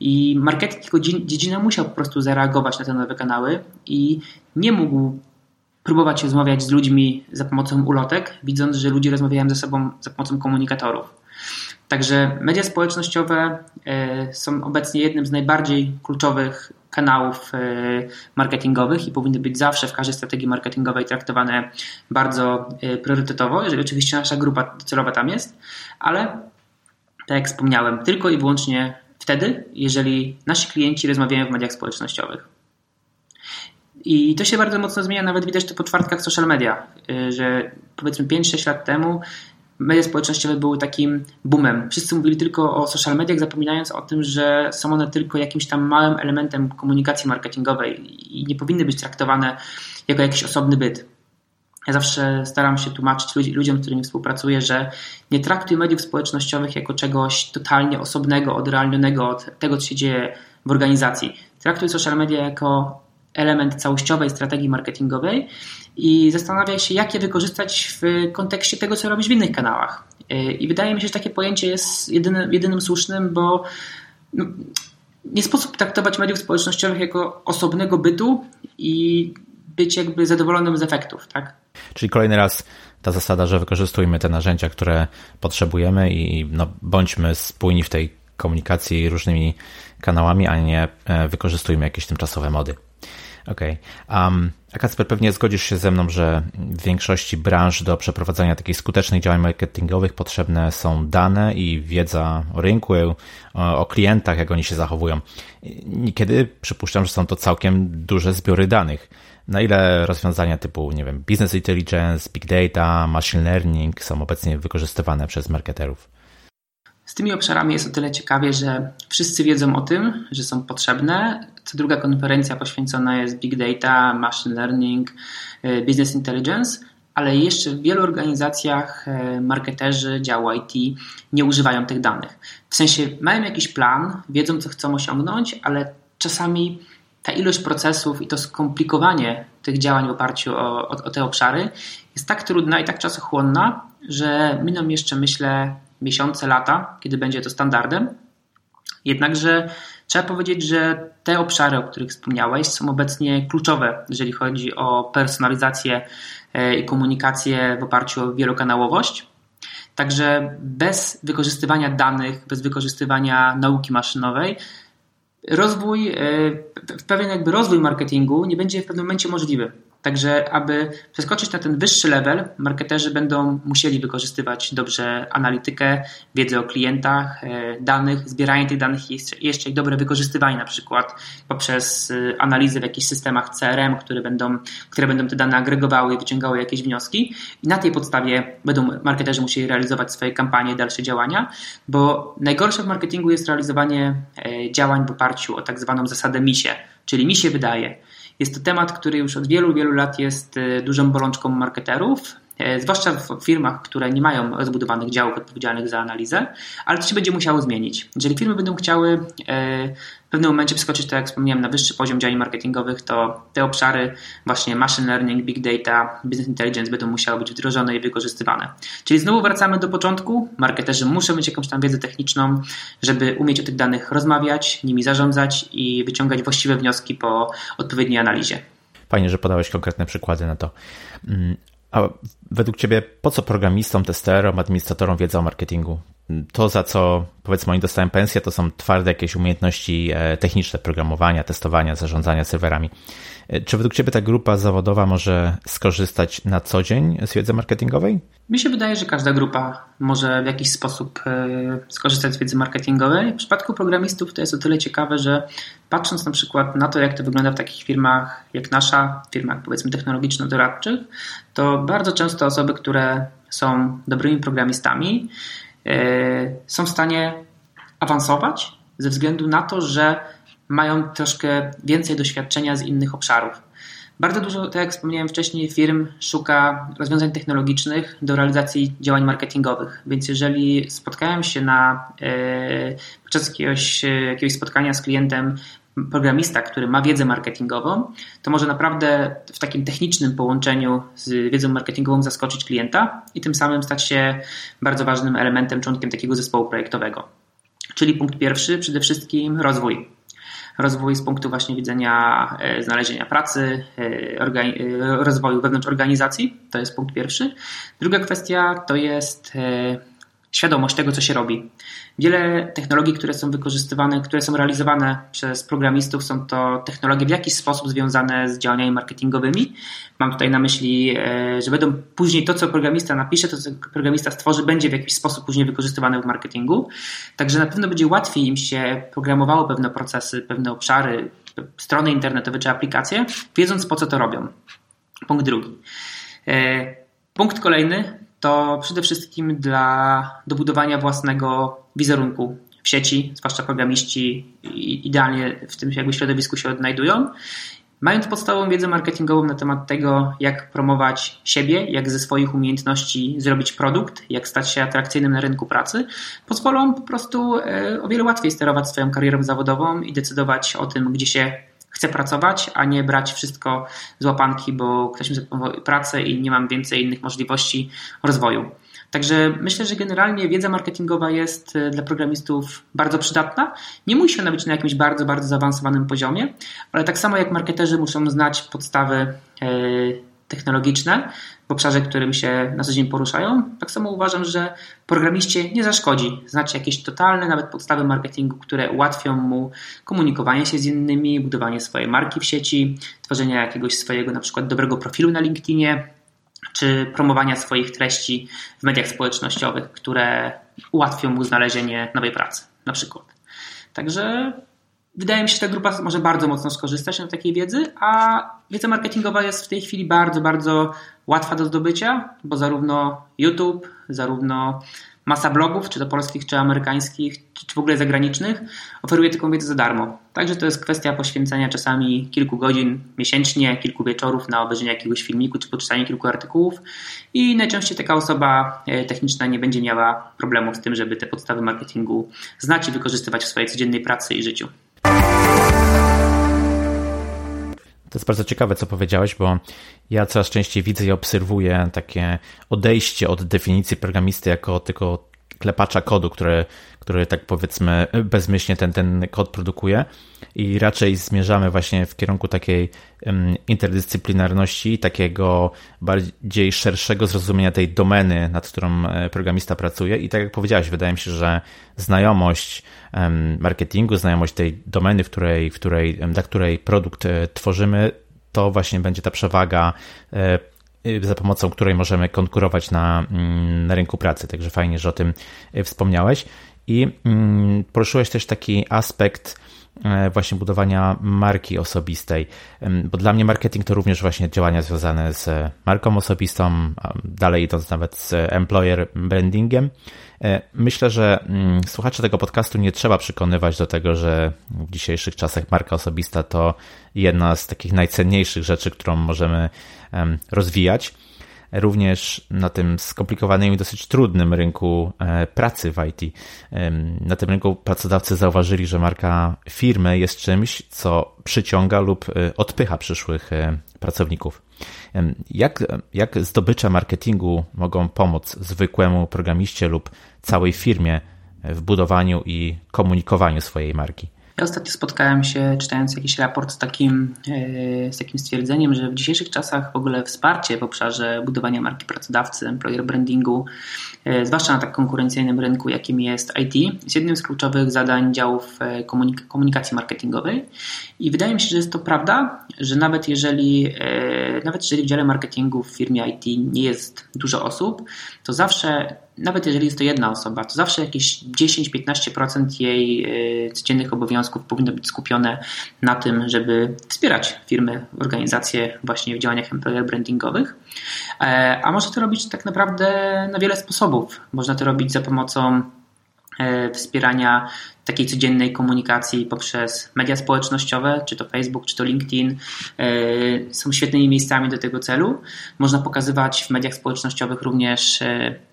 I marketing jako dziedzina musiał po prostu zareagować na te nowe kanały i nie mógł próbować rozmawiać z ludźmi za pomocą ulotek, widząc, że ludzie rozmawiają ze sobą za pomocą komunikatorów. Także media społecznościowe e, są obecnie jednym z najbardziej kluczowych kanałów e, marketingowych i powinny być zawsze w każdej strategii marketingowej traktowane bardzo e, priorytetowo, jeżeli oczywiście nasza grupa docelowa tam jest, ale tak jak wspomniałem, tylko i wyłącznie wtedy, jeżeli nasi klienci rozmawiają w mediach społecznościowych. I to się bardzo mocno zmienia, nawet widać to po czwartkach social media, y, że powiedzmy 5-6 lat temu media społecznościowe były takim boomem. Wszyscy mówili tylko o social mediach, zapominając o tym, że są one tylko jakimś tam małym elementem komunikacji marketingowej i nie powinny być traktowane jako jakiś osobny byt. Ja zawsze staram się tłumaczyć ludziom, z którymi współpracuję, że nie traktuj mediów społecznościowych jako czegoś totalnie osobnego, odrealnionego od tego, co się dzieje w organizacji. Traktuj social media jako element całościowej strategii marketingowej i zastanawiaj się, jak je wykorzystać w kontekście tego, co robisz w innych kanałach. I wydaje mi się, że takie pojęcie jest jedynym, jedynym słusznym, bo no, nie sposób traktować mediów społecznościowych jako osobnego bytu i być jakby zadowolonym z efektów, tak? Czyli kolejny raz ta zasada, że wykorzystujmy te narzędzia, które potrzebujemy i no, bądźmy spójni w tej komunikacji różnymi kanałami, a nie e, wykorzystujmy jakieś tymczasowe mody. Okej. Okay. Um, a Kacper, pewnie zgodzisz się ze mną, że w większości branż do przeprowadzania takich skutecznych działań marketingowych potrzebne są dane i wiedza o rynku, o, o klientach, jak oni się zachowują. Niekiedy przypuszczam, że są to całkiem duże zbiory danych. Na ile rozwiązania typu, nie wiem, business intelligence, big data, machine learning są obecnie wykorzystywane przez marketerów? Z tymi obszarami jest o tyle ciekawie, że wszyscy wiedzą o tym, że są potrzebne. Co druga konferencja poświęcona jest big data, machine learning, e, business intelligence, ale jeszcze w wielu organizacjach e, marketerzy, dział IT nie używają tych danych. W sensie mają jakiś plan, wiedzą co chcą osiągnąć, ale czasami ta ilość procesów i to skomplikowanie tych działań w oparciu o, o, o te obszary jest tak trudna i tak czasochłonna, że miną jeszcze myślę miesiące, lata, kiedy będzie to standardem. Jednakże trzeba powiedzieć, że te obszary, o których wspomniałeś, są obecnie kluczowe, jeżeli chodzi o personalizację e, i komunikację w oparciu o wielokanałowość. Także bez wykorzystywania danych, bez wykorzystywania nauki maszynowej, rozwój, e, pewien jakby rozwój marketingu nie będzie w pewnym momencie możliwy. Także, aby przeskoczyć na ten wyższy level, marketerzy będą musieli wykorzystywać dobrze analitykę, wiedzę o klientach, e, danych, zbieranie tych danych i jeszcze ich dobre wykorzystywanie, na przykład poprzez e, analizę w jakichś systemach CRM, które będą, które będą te dane agregowały i wyciągały jakieś wnioski. I na tej podstawie będą marketerzy musieli realizować swoje kampanie, dalsze działania, bo najgorsze w marketingu jest realizowanie e, działań w oparciu o tak zwaną zasadę misie, czyli mi się wydaje. Jest to temat, który już od wielu, wielu lat jest e, dużą bolączką marketerów, e, zwłaszcza w firmach, które nie mają rozbudowanych działów odpowiedzialnych za analizę, ale to się będzie musiało zmienić. Jeżeli firmy będą chciały e, w pewnym momencie wskoczyć, tak jak wspomniałem, na wyższy poziom działań marketingowych, to te obszary właśnie machine learning, big data, business intelligence będą musiały być wdrożone i wykorzystywane. Czyli znowu wracamy do początku. Marketerzy muszą mieć jakąś tam wiedzę techniczną, żeby umieć o tych danych rozmawiać, nimi zarządzać i wyciągać właściwe wnioski po odpowiedniej analizie. Fajnie, że podałeś konkretne przykłady na to. Mm, a według Ciebie po co programistom, testerom, administratorom wiedza o marketingu? To, za co powiedzmy oni dostają pensję, to są twarde jakieś umiejętności e, techniczne, programowania, testowania, zarządzania serwerami. E, czy według Ciebie ta grupa zawodowa może skorzystać na co dzień z wiedzy marketingowej? Mi się wydaje, że każda grupa może w jakiś sposób e, skorzystać z wiedzy marketingowej. W przypadku programistów to jest o tyle ciekawe, że patrząc na przykład na to, jak to wygląda w takich firmach jak nasza, firmach powiedzmy technologiczno-doradczych, to bardzo często osoby, które są dobrymi programistami, są w stanie awansować ze względu na to, że mają troszkę więcej doświadczenia z innych obszarów. Bardzo dużo, tak jak wspomniałem wcześniej, firm szuka rozwiązań technologicznych do realizacji działań marketingowych. Więc jeżeli spotkają się na, e, podczas jakiegoś, jakiegoś spotkania z klientem programista, który ma wiedzę marketingową, to może naprawdę w takim technicznym połączeniu z wiedzą marketingową zaskoczyć klienta i tym samym stać się bardzo ważnym elementem, członkiem takiego zespołu projektowego. Czyli punkt pierwszy, przede wszystkim rozwój. Rozwój z punktu właśnie widzenia e, znalezienia pracy, e, e, rozwoju wewnątrz organizacji, to jest punkt pierwszy. Druga kwestia to jest świadomość tego, co się robi. Wiele technologii, które są wykorzystywane, które są realizowane przez programistów, są to technologie w jakiś sposób związane z działaniami marketingowymi. Mam tutaj na myśli, e, że będą później to, co programista napisze, to, co programista stworzy, będzie w jakiś sposób później wykorzystywane w marketingu. Także na pewno będzie łatwiej im się programowało pewne procesy, pewne obszary, strony internetowe czy aplikacje, wiedząc po co to robią. Punkt drugi. E, punkt kolejny to przede wszystkim dla dobudowania własnego wizerunku w sieci, zwłaszcza programiści idealnie w tym jakby środowisku się odnajdują. Mając podstawową wiedzę marketingową na temat tego, jak promować siebie, jak ze swoich umiejętności zrobić produkt, jak stać się atrakcyjnym na rynku pracy, pozwolą po prostu e, o wiele łatwiej sterować swoją karierą zawodową i decydować o tym, gdzie się chcę pracować, a nie brać wszystko z łapanki, bo ktoś mi zaproponował pracę i nie mam więcej innych możliwości rozwoju. Także myślę, że generalnie wiedza marketingowa jest e, dla programistów bardzo przydatna. Nie musi ona być na jakimś bardzo, bardzo zaawansowanym poziomie, ale tak samo jak marketerzy muszą znać podstawy e, technologiczne w obszarze, którym się na co dzień poruszają. Tak samo uważam, że programiście nie zaszkodzi znać jakieś totalne, nawet podstawy marketingu, które ułatwią mu komunikowanie się z innymi, budowanie swojej marki w sieci, tworzenie jakiegoś swojego na przykład dobrego profilu na LinkedInie, czy promowania swoich treści w mediach społecznościowych, które ułatwią mu znalezienie nowej pracy, na przykład. Także wydaje mi się, że ta grupa może bardzo mocno skorzystać na takiej wiedzy, a wiedza marketingowa jest w tej chwili bardzo, bardzo łatwa do zdobycia, bo zarówno YouTube, zarówno masa blogów, czy to polskich, czy amerykańskich, czy w ogóle zagranicznych, oferuje taką wiedzę za darmo. Także to jest kwestia poświęcenia czasami kilku godzin miesięcznie, kilku wieczorów na obejrzenie jakiegoś filmiku, czy poczytanie kilku artykułów i najczęściej taka osoba e, techniczna nie będzie miała problemu z tym, żeby te podstawy marketingu znać i wykorzystywać w swojej codziennej pracy i życiu. To jest bardzo ciekawe, co powiedziałeś, bo ja coraz częściej widzę i obserwuję takie odejście od definicji programisty jako tylko klepacza kodu, który, który tak powiedzmy bezmyślnie ten, ten kod produkuje. I raczej zmierzamy właśnie w kierunku takiej interdyscyplinarności, takiego bardziej szerszego zrozumienia tej domeny, nad którą e, programista pracuje. I tak jak powiedziałeś, wydaje mi się, że znajomość marketingu, znajomość tej domeny, w której, w której, dla której produkt e, tworzymy, to właśnie będzie ta przewaga e, za pomocą której możemy konkurować na, mm, na rynku pracy. Także fajnie, że o tym wspomniałeś. I mm, poruszyłeś też taki aspekt właśnie budowania marki osobistej. Bo dla mnie marketing to również właśnie działania związane z marką osobistą, dalej idąc nawet z employer brandingiem. E, myślę, że mm, słuchacze tego podcastu nie trzeba przekonywać do tego, że w dzisiejszych czasach marka osobista to jedna z takich najcenniejszych rzeczy, którą możemy rozwijać również na tym skomplikowanym i dosyć trudnym rynku e, pracy w IT. Na tym rynku pracodawcy zauważyli, że marka firmy jest czymś, co przyciąga lub e, odpycha przyszłych e, pracowników. Jak, jak zdobycze marketingu mogą pomóc zwykłemu programiście lub całej firmie w budowaniu i komunikowaniu swojej marki? Ja ostatnio spotkałem się, czytając jakiś raport z takim, e, z takim stwierdzeniem, że w dzisiejszych czasach w ogóle wsparcie w obszarze budowania marki pracodawcy, employer brandingu, zwłaszcza na tak konkurencyjnym rynku, jakim jest IT, jest jednym z kluczowych zadań działów e, komunik komunikacji marketingowej. I wydaje mi się, że jest to prawda, że nawet jeżeli, nawet jeżeli w dziale marketingu w firmie IT nie jest dużo osób, to zawsze nawet jeżeli jest to jedna osoba, to zawsze jakieś 10-15% jej e, codziennych obowiązków powinno być skupione na tym, żeby wspierać firmy, organizacje właśnie w działaniach employer brandingowych. E, a można to robić tak naprawdę na wiele sposobów. Można to robić za pomocą e, wspierania takiej codziennej komunikacji poprzez media społecznościowe, czy to Facebook, czy to LinkedIn, e, są świetnymi miejscami do tego celu. Można pokazywać w mediach społecznościowych również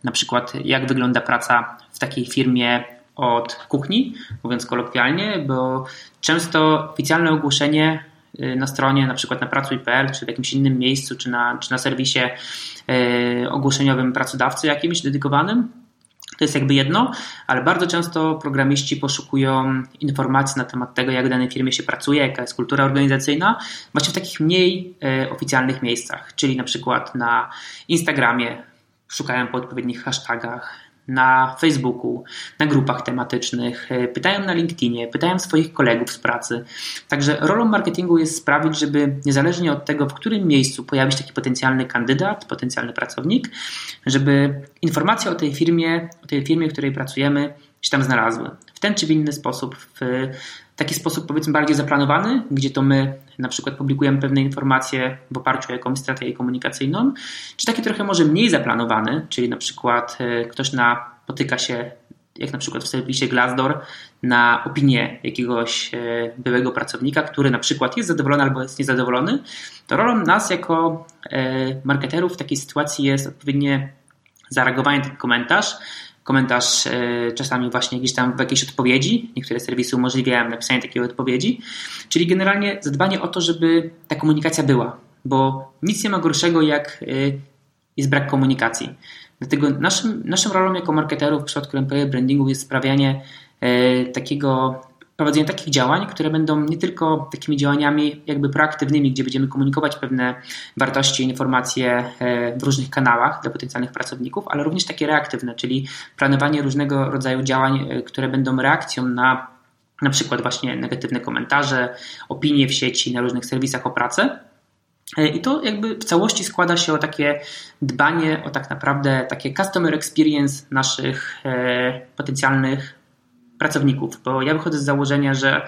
na przykład, jak wygląda praca w takiej firmie od kuchni, mówiąc kolokwialnie, bo często oficjalne ogłoszenie na stronie, na przykład na pracuj.pl, czy w jakimś innym miejscu, czy na, czy na serwisie ogłoszeniowym pracodawcy jakimś dedykowanym, to jest jakby jedno, ale bardzo często programiści poszukują informacji na temat tego, jak w danej firmie się pracuje, jaka jest kultura organizacyjna, właśnie w takich mniej e, oficjalnych miejscach, czyli na przykład na Instagramie, szukają po odpowiednich hashtagach, na Facebooku, na grupach tematycznych, e, pytają na LinkedInie, pytają swoich kolegów z pracy. Także rolą marketingu jest sprawić, żeby niezależnie od tego, w którym miejscu pojawi się taki potencjalny kandydat, potencjalny pracownik, żeby informacje o tej firmie, o tej firmie, w której pracujemy, się tam znalazły. W ten czy w inny sposób, w taki sposób powiedzmy bardziej zaplanowany, gdzie to my na przykład publikujemy pewne informacje w oparciu o jakąś strategię komunikacyjną, czy taki trochę może mniej zaplanowany, czyli na przykład e, ktoś napotyka się, jak na przykład w serwisie Glassdoor, na opinię jakiegoś e, byłego pracownika, który na przykład jest zadowolony albo jest niezadowolony, to rolą nas jako e, marketerów w takiej sytuacji jest odpowiednie zareagowanie na ten komentarz, komentarz e, czasami właśnie gdzieś tam w jakiejś odpowiedzi. Niektóre serwisy umożliwiają napisanie takiej odpowiedzi. Czyli generalnie zadbanie o to, żeby ta komunikacja była, bo nic nie ma gorszego jak e, jest brak komunikacji. Dlatego naszym, naszą rolą jako marketerów w przypadku employer brandingu jest sprawianie e, takiego prowadzenie takich działań, które będą nie tylko takimi działaniami jakby proaktywnymi, gdzie będziemy komunikować pewne wartości, informacje e, w różnych kanałach dla potencjalnych pracowników, ale również takie reaktywne, czyli planowanie różnego rodzaju działań, e, które będą reakcją na na przykład właśnie negatywne komentarze, opinie w sieci, na różnych serwisach o pracę. E, I to jakby w całości składa się o takie dbanie o tak naprawdę takie customer experience naszych potencjalnych pracowników, bo ja wychodzę z założenia, że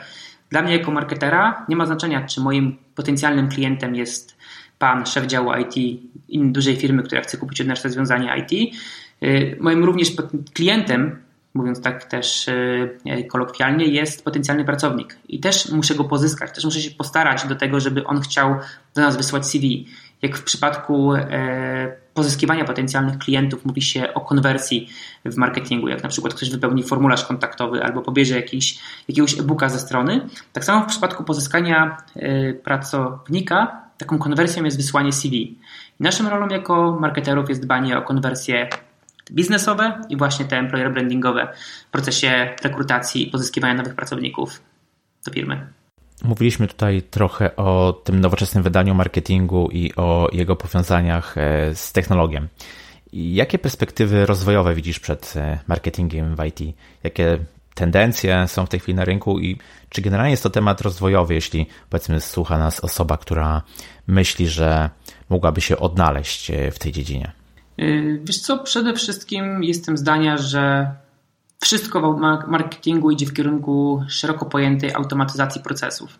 dla mnie jako marketera nie ma znaczenia, czy moim potencjalnym klientem jest pan, szef działu IT innej dużej firmy, która chce kupić od nas rozwiązanie IT. Y, moim również klientem, mówiąc tak też y, kolokwialnie, jest potencjalny pracownik i też muszę go pozyskać, też muszę się postarać do tego, żeby on chciał do nas wysłać CV. Jak w przypadku e, pozyskiwania potencjalnych klientów mówi się o konwersji w marketingu, jak na przykład ktoś wypełni formularz kontaktowy albo pobierze jakiś, jakiegoś e-booka ze strony. Tak samo w przypadku pozyskania e, pracownika taką konwersją jest wysłanie CV. Naszą rolą jako marketerów jest dbanie o konwersje biznesowe i właśnie te employer brandingowe w procesie rekrutacji i pozyskiwania nowych pracowników do firmy. Mówiliśmy tutaj trochę o tym nowoczesnym wydaniu marketingu i o jego powiązaniach e, z technologią. Jakie perspektywy rozwojowe widzisz przed e, marketingiem w IT? Jakie tendencje są w tej chwili na rynku i czy generalnie jest to temat rozwojowy, jeśli powiedzmy słucha nas osoba, która myśli, że mogłaby się odnaleźć e, w tej dziedzinie? Wiesz co, przede wszystkim jestem zdania, że wszystko w marketingu idzie w kierunku szeroko pojętej automatyzacji procesów.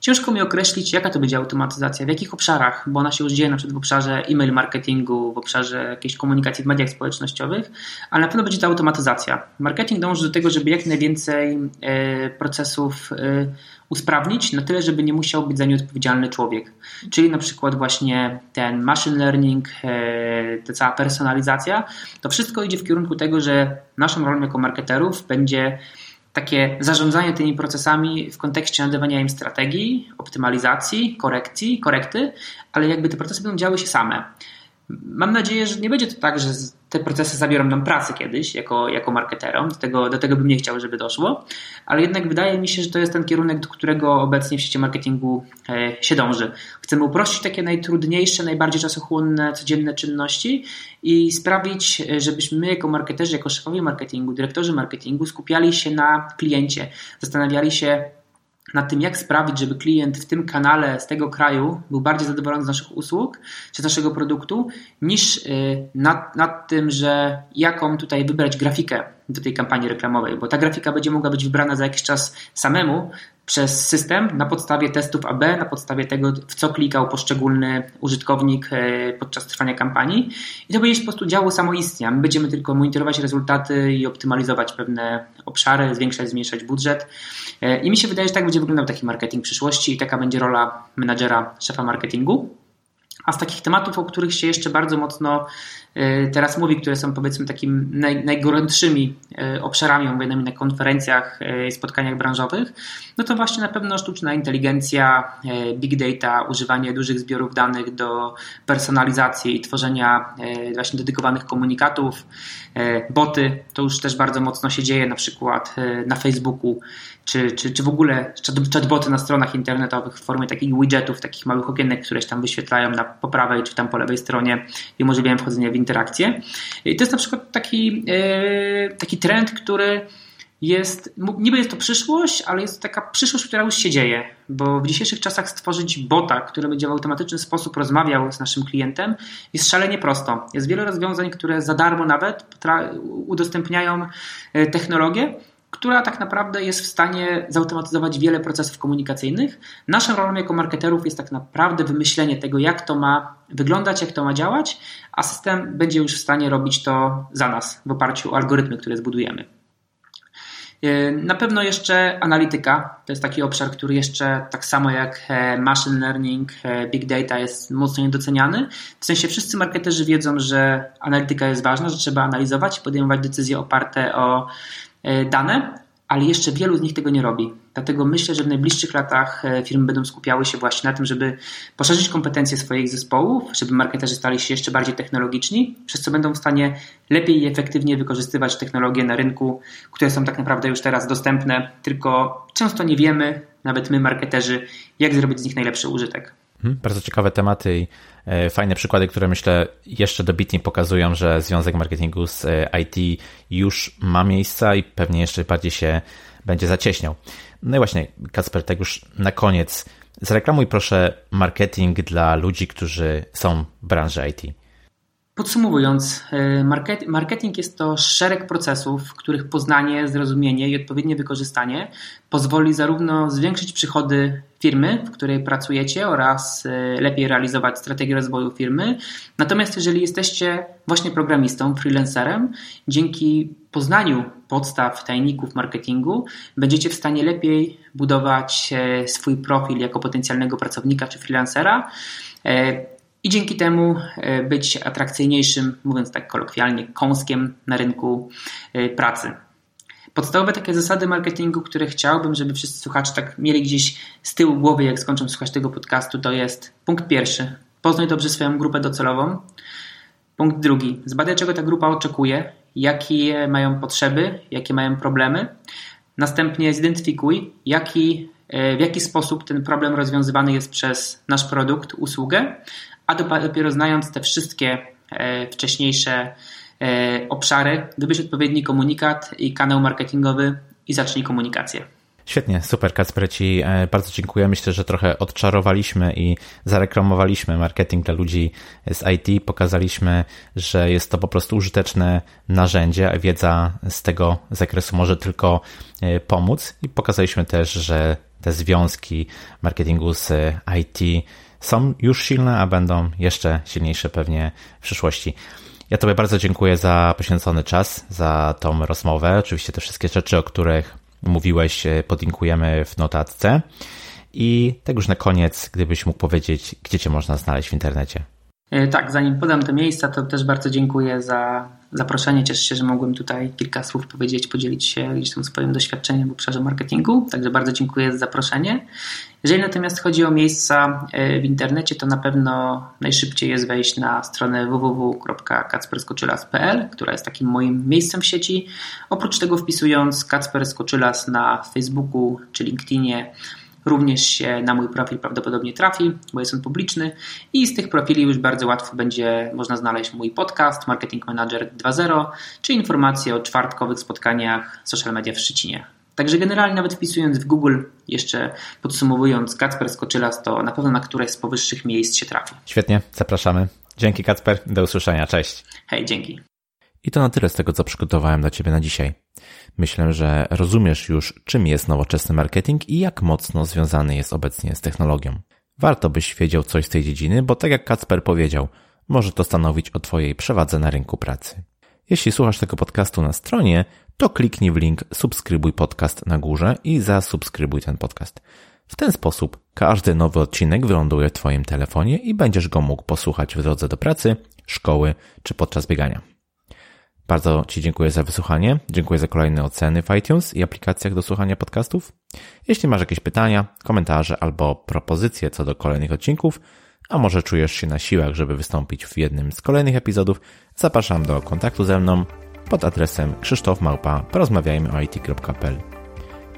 Ciężko mi określić, jaka to będzie automatyzacja, w jakich obszarach, bo ona się już dzieje na przykład w obszarze e-mail marketingu, w obszarze jakiejś komunikacji w mediach społecznościowych, ale na pewno będzie to automatyzacja. Marketing dąży do tego, żeby jak najwięcej e, procesów e, usprawnić na tyle, żeby nie musiał być za nie odpowiedzialny człowiek. Czyli na przykład właśnie ten machine learning, e, ta cała personalizacja, to wszystko idzie w kierunku tego, że naszą rolą jako marketerów będzie takie zarządzanie tymi procesami w kontekście nadawania im strategii, optymalizacji, korekcji, korekty, ale jakby te procesy będą działy się same. Mam nadzieję, że nie będzie to tak, że te procesy zabiorą nam pracy kiedyś jako, jako marketerom. Do tego, do tego bym nie chciał, żeby doszło, ale jednak wydaje mi się, że to jest ten kierunek, do którego obecnie w sieci marketingu e, się dąży. Chcemy uprościć takie najtrudniejsze, najbardziej czasochłonne, codzienne czynności i sprawić, e, żebyśmy my jako marketerzy, jako szefowie marketingu, dyrektorzy marketingu skupiali się na kliencie, zastanawiali się, nad tym, jak sprawić, żeby klient w tym kanale z tego kraju był bardziej zadowolony z naszych usług czy z naszego produktu, niż y, nad, nad tym, że jaką tutaj wybrać grafikę do tej kampanii reklamowej, bo ta grafika będzie mogła być wybrana za jakiś czas samemu, przez system na podstawie testów AB, na podstawie tego, w co klikał poszczególny użytkownik e, podczas trwania kampanii. I to będzie po prostu działo samoistnie. My będziemy tylko monitorować rezultaty i optymalizować pewne obszary, zwiększać, zmniejszać budżet. E, I mi się wydaje, że tak będzie wyglądał taki marketing przyszłości i taka będzie rola menadżera, szefa marketingu. A z takich tematów, o których się jeszcze bardzo mocno teraz mówi, które są powiedzmy takimi naj, najgorętszymi e, obszarami omawianymi na konferencjach i e, spotkaniach branżowych, no to właśnie na pewno sztuczna inteligencja, big data, używanie dużych zbiorów danych do personalizacji i tworzenia właśnie dedykowanych komunikatów, boty, to już też bardzo mocno się dzieje na przykład na Facebooku, czy, czy, czy w ogóle chatboty na stronach internetowych w formie takich widgetów, takich małych okienek, które się tam wyświetlają na po prawej czy tam po lewej stronie. I umożliwiają wchodzenie w interakcję. I to jest na przykład taki, e, taki trend, który jest, niby jest to przyszłość, ale jest to taka przyszłość, która już się dzieje, bo w dzisiejszych czasach stworzyć bota, który będzie w automatyczny sposób rozmawiał z naszym klientem jest szalenie prosto. Jest wiele rozwiązań, które za darmo nawet udostępniają e, technologię, która tak naprawdę jest w stanie zautomatyzować wiele procesów komunikacyjnych. Naszą rolą jako marketerów jest tak naprawdę wymyślenie tego, jak to ma wyglądać, jak to ma działać, a system będzie już w stanie robić to za nas w oparciu o algorytmy, które zbudujemy. E, na pewno jeszcze analityka to jest taki obszar, który jeszcze tak samo jak e, machine learning, e, big data jest mocno niedoceniany. W sensie wszyscy marketerzy wiedzą, że analityka jest ważna, że trzeba analizować, podejmować decyzje oparte o dane, ale jeszcze wielu z nich tego nie robi. Dlatego myślę, że w najbliższych latach e, firmy będą skupiały się właśnie na tym, żeby poszerzyć kompetencje swoich zespołów, żeby marketerzy stali się jeszcze bardziej technologiczni, przez co będą w stanie lepiej i efektywnie wykorzystywać technologie na rynku, które są tak naprawdę już teraz dostępne, tylko często nie wiemy, nawet my marketerzy, jak zrobić z nich najlepszy użytek. Mhm, bardzo ciekawe tematy i e, fajne przykłady, które myślę jeszcze dobitnie pokazują, że związek marketingu z e, IT już ma miejsca i pewnie jeszcze bardziej się będzie zacieśniał. No i właśnie, Kacper, tak już na koniec, zareklamuj proszę marketing dla ludzi, którzy są w branży IT. Podsumowując, e, marketing jest to szereg procesów, których poznanie, zrozumienie i odpowiednie wykorzystanie pozwoli zarówno zwiększyć przychody firmy, w której pracujecie oraz e, lepiej realizować strategię rozwoju firmy. Natomiast jeżeli jesteście właśnie programistą, freelancerem, dzięki poznaniu podstaw, tajników marketingu będziecie w stanie lepiej budować e, swój profil jako potencjalnego pracownika czy freelancera i dzięki temu e, być atrakcyjniejszym, mówiąc tak kolokwialnie, kąskiem na rynku e, pracy. Podstawowe takie zasady marketingu, które chciałbym, żeby wszyscy słuchacze tak mieli gdzieś z tyłu głowy, jak skończą słuchać tego podcastu, to jest punkt pierwszy. Poznaj dobrze swoją grupę docelową. Punkt drugi. Zbadaj, czego ta grupa oczekuje, jakie mają potrzeby, jakie mają problemy. Następnie zidentyfikuj, jaki, e, w jaki sposób ten problem rozwiązywany jest przez nasz produkt, usługę, a dopiero znając te wszystkie e, wcześniejsze e, obszary, wybierz odpowiedni komunikat i kanał marketingowy i zacznij komunikację. Świetnie, super Kacper, Ci e, bardzo dziękuję. Myślę, że trochę odczarowaliśmy i zareklamowaliśmy marketing dla ludzi z IT. Pokazaliśmy, że jest to po prostu użyteczne narzędzie, a wiedza z tego zakresu może tylko pomóc. I pokazaliśmy też, że te związki marketingu z IT są już silne, a będą jeszcze silniejsze pewnie w przyszłości. Ja Tobie bardzo dziękuję za poświęcony czas, za tą rozmowę. Oczywiście te wszystkie rzeczy, o których mówiłeś, e, podlinkujemy w notatce. I tak już na koniec, gdybyś mógł powiedzieć, gdzie Cię można znaleźć w internecie. E, tak, zanim podam te miejsca, to też bardzo dziękuję za zaproszenie. Cieszę się, że mogłem tutaj kilka słów powiedzieć, podzielić się gdzieś tam swoim doświadczeniem w obszarze marketingu. Także bardzo dziękuję za zaproszenie. Jeżeli natomiast chodzi o miejsca e, w internecie, to na pewno najszybciej jest wejść na stronę www.kacperskoczylas.pl, która jest takim moim miejscem w sieci. Oprócz tego wpisując Kacper Skoczylas na Facebooku czy LinkedInie, również się na mój profil prawdopodobnie trafi, bo jest on publiczny i z tych profili już bardzo łatwo będzie można znaleźć mój podcast Marketing Manager 2.0 czy informacje o czwartkowych spotkaniach social media w Szczecinie. Także generalnie nawet wpisując w Google, jeszcze podsumowując Kacper Skoczylas, to na pewno na któreś z powyższych miejsc się trafi. Świetnie, zapraszamy. Dzięki Kacper, do usłyszenia, cześć. Hej, dzięki. I to na tyle z tego, co przygotowałem dla Ciebie na dzisiaj. Myślę, że rozumiesz już, czym jest nowoczesny marketing i jak mocno związany jest obecnie z technologią. Warto byś wiedział coś z tej dziedziny, bo tak jak Kacper powiedział, może to stanowić o Twojej przewadze na rynku pracy. Jeśli słuchasz tego podcastu na stronie, to kliknij w link subskrybuj podcast na górze i zasubskrybuj ten podcast. W ten sposób każdy nowy odcinek wyląduje w Twoim telefonie i będziesz go mógł posłuchać w drodze do pracy, szkoły czy podczas biegania. Bardzo Ci dziękuję za wysłuchanie. Dziękuję za kolejne oceny w iTunes i aplikacjach do słuchania podcastów. Jeśli masz jakieś pytania, komentarze albo propozycje co do kolejnych odcinków, a może czujesz się na siłach, żeby wystąpić w jednym z kolejnych epizodów, zapraszam do kontaktu ze mną pod adresem krzysztofmałpa.porozmawiajmy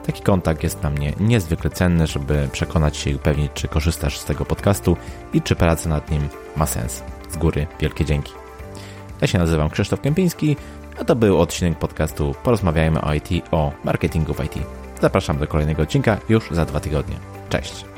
Taki kontakt jest dla mnie niezwykle cenny, żeby przekonać się i upewnić, czy korzystasz z tego podcastu i czy praca nad nim ma sens. Z góry wielkie dzięki. Ja się nazywam Krzysztof Kępiński, a to był odcinek podcastu Porozmawiajmy o IT, o marketingu w IT. Zapraszam do kolejnego odcinka już za dwa tygodnie. Cześć!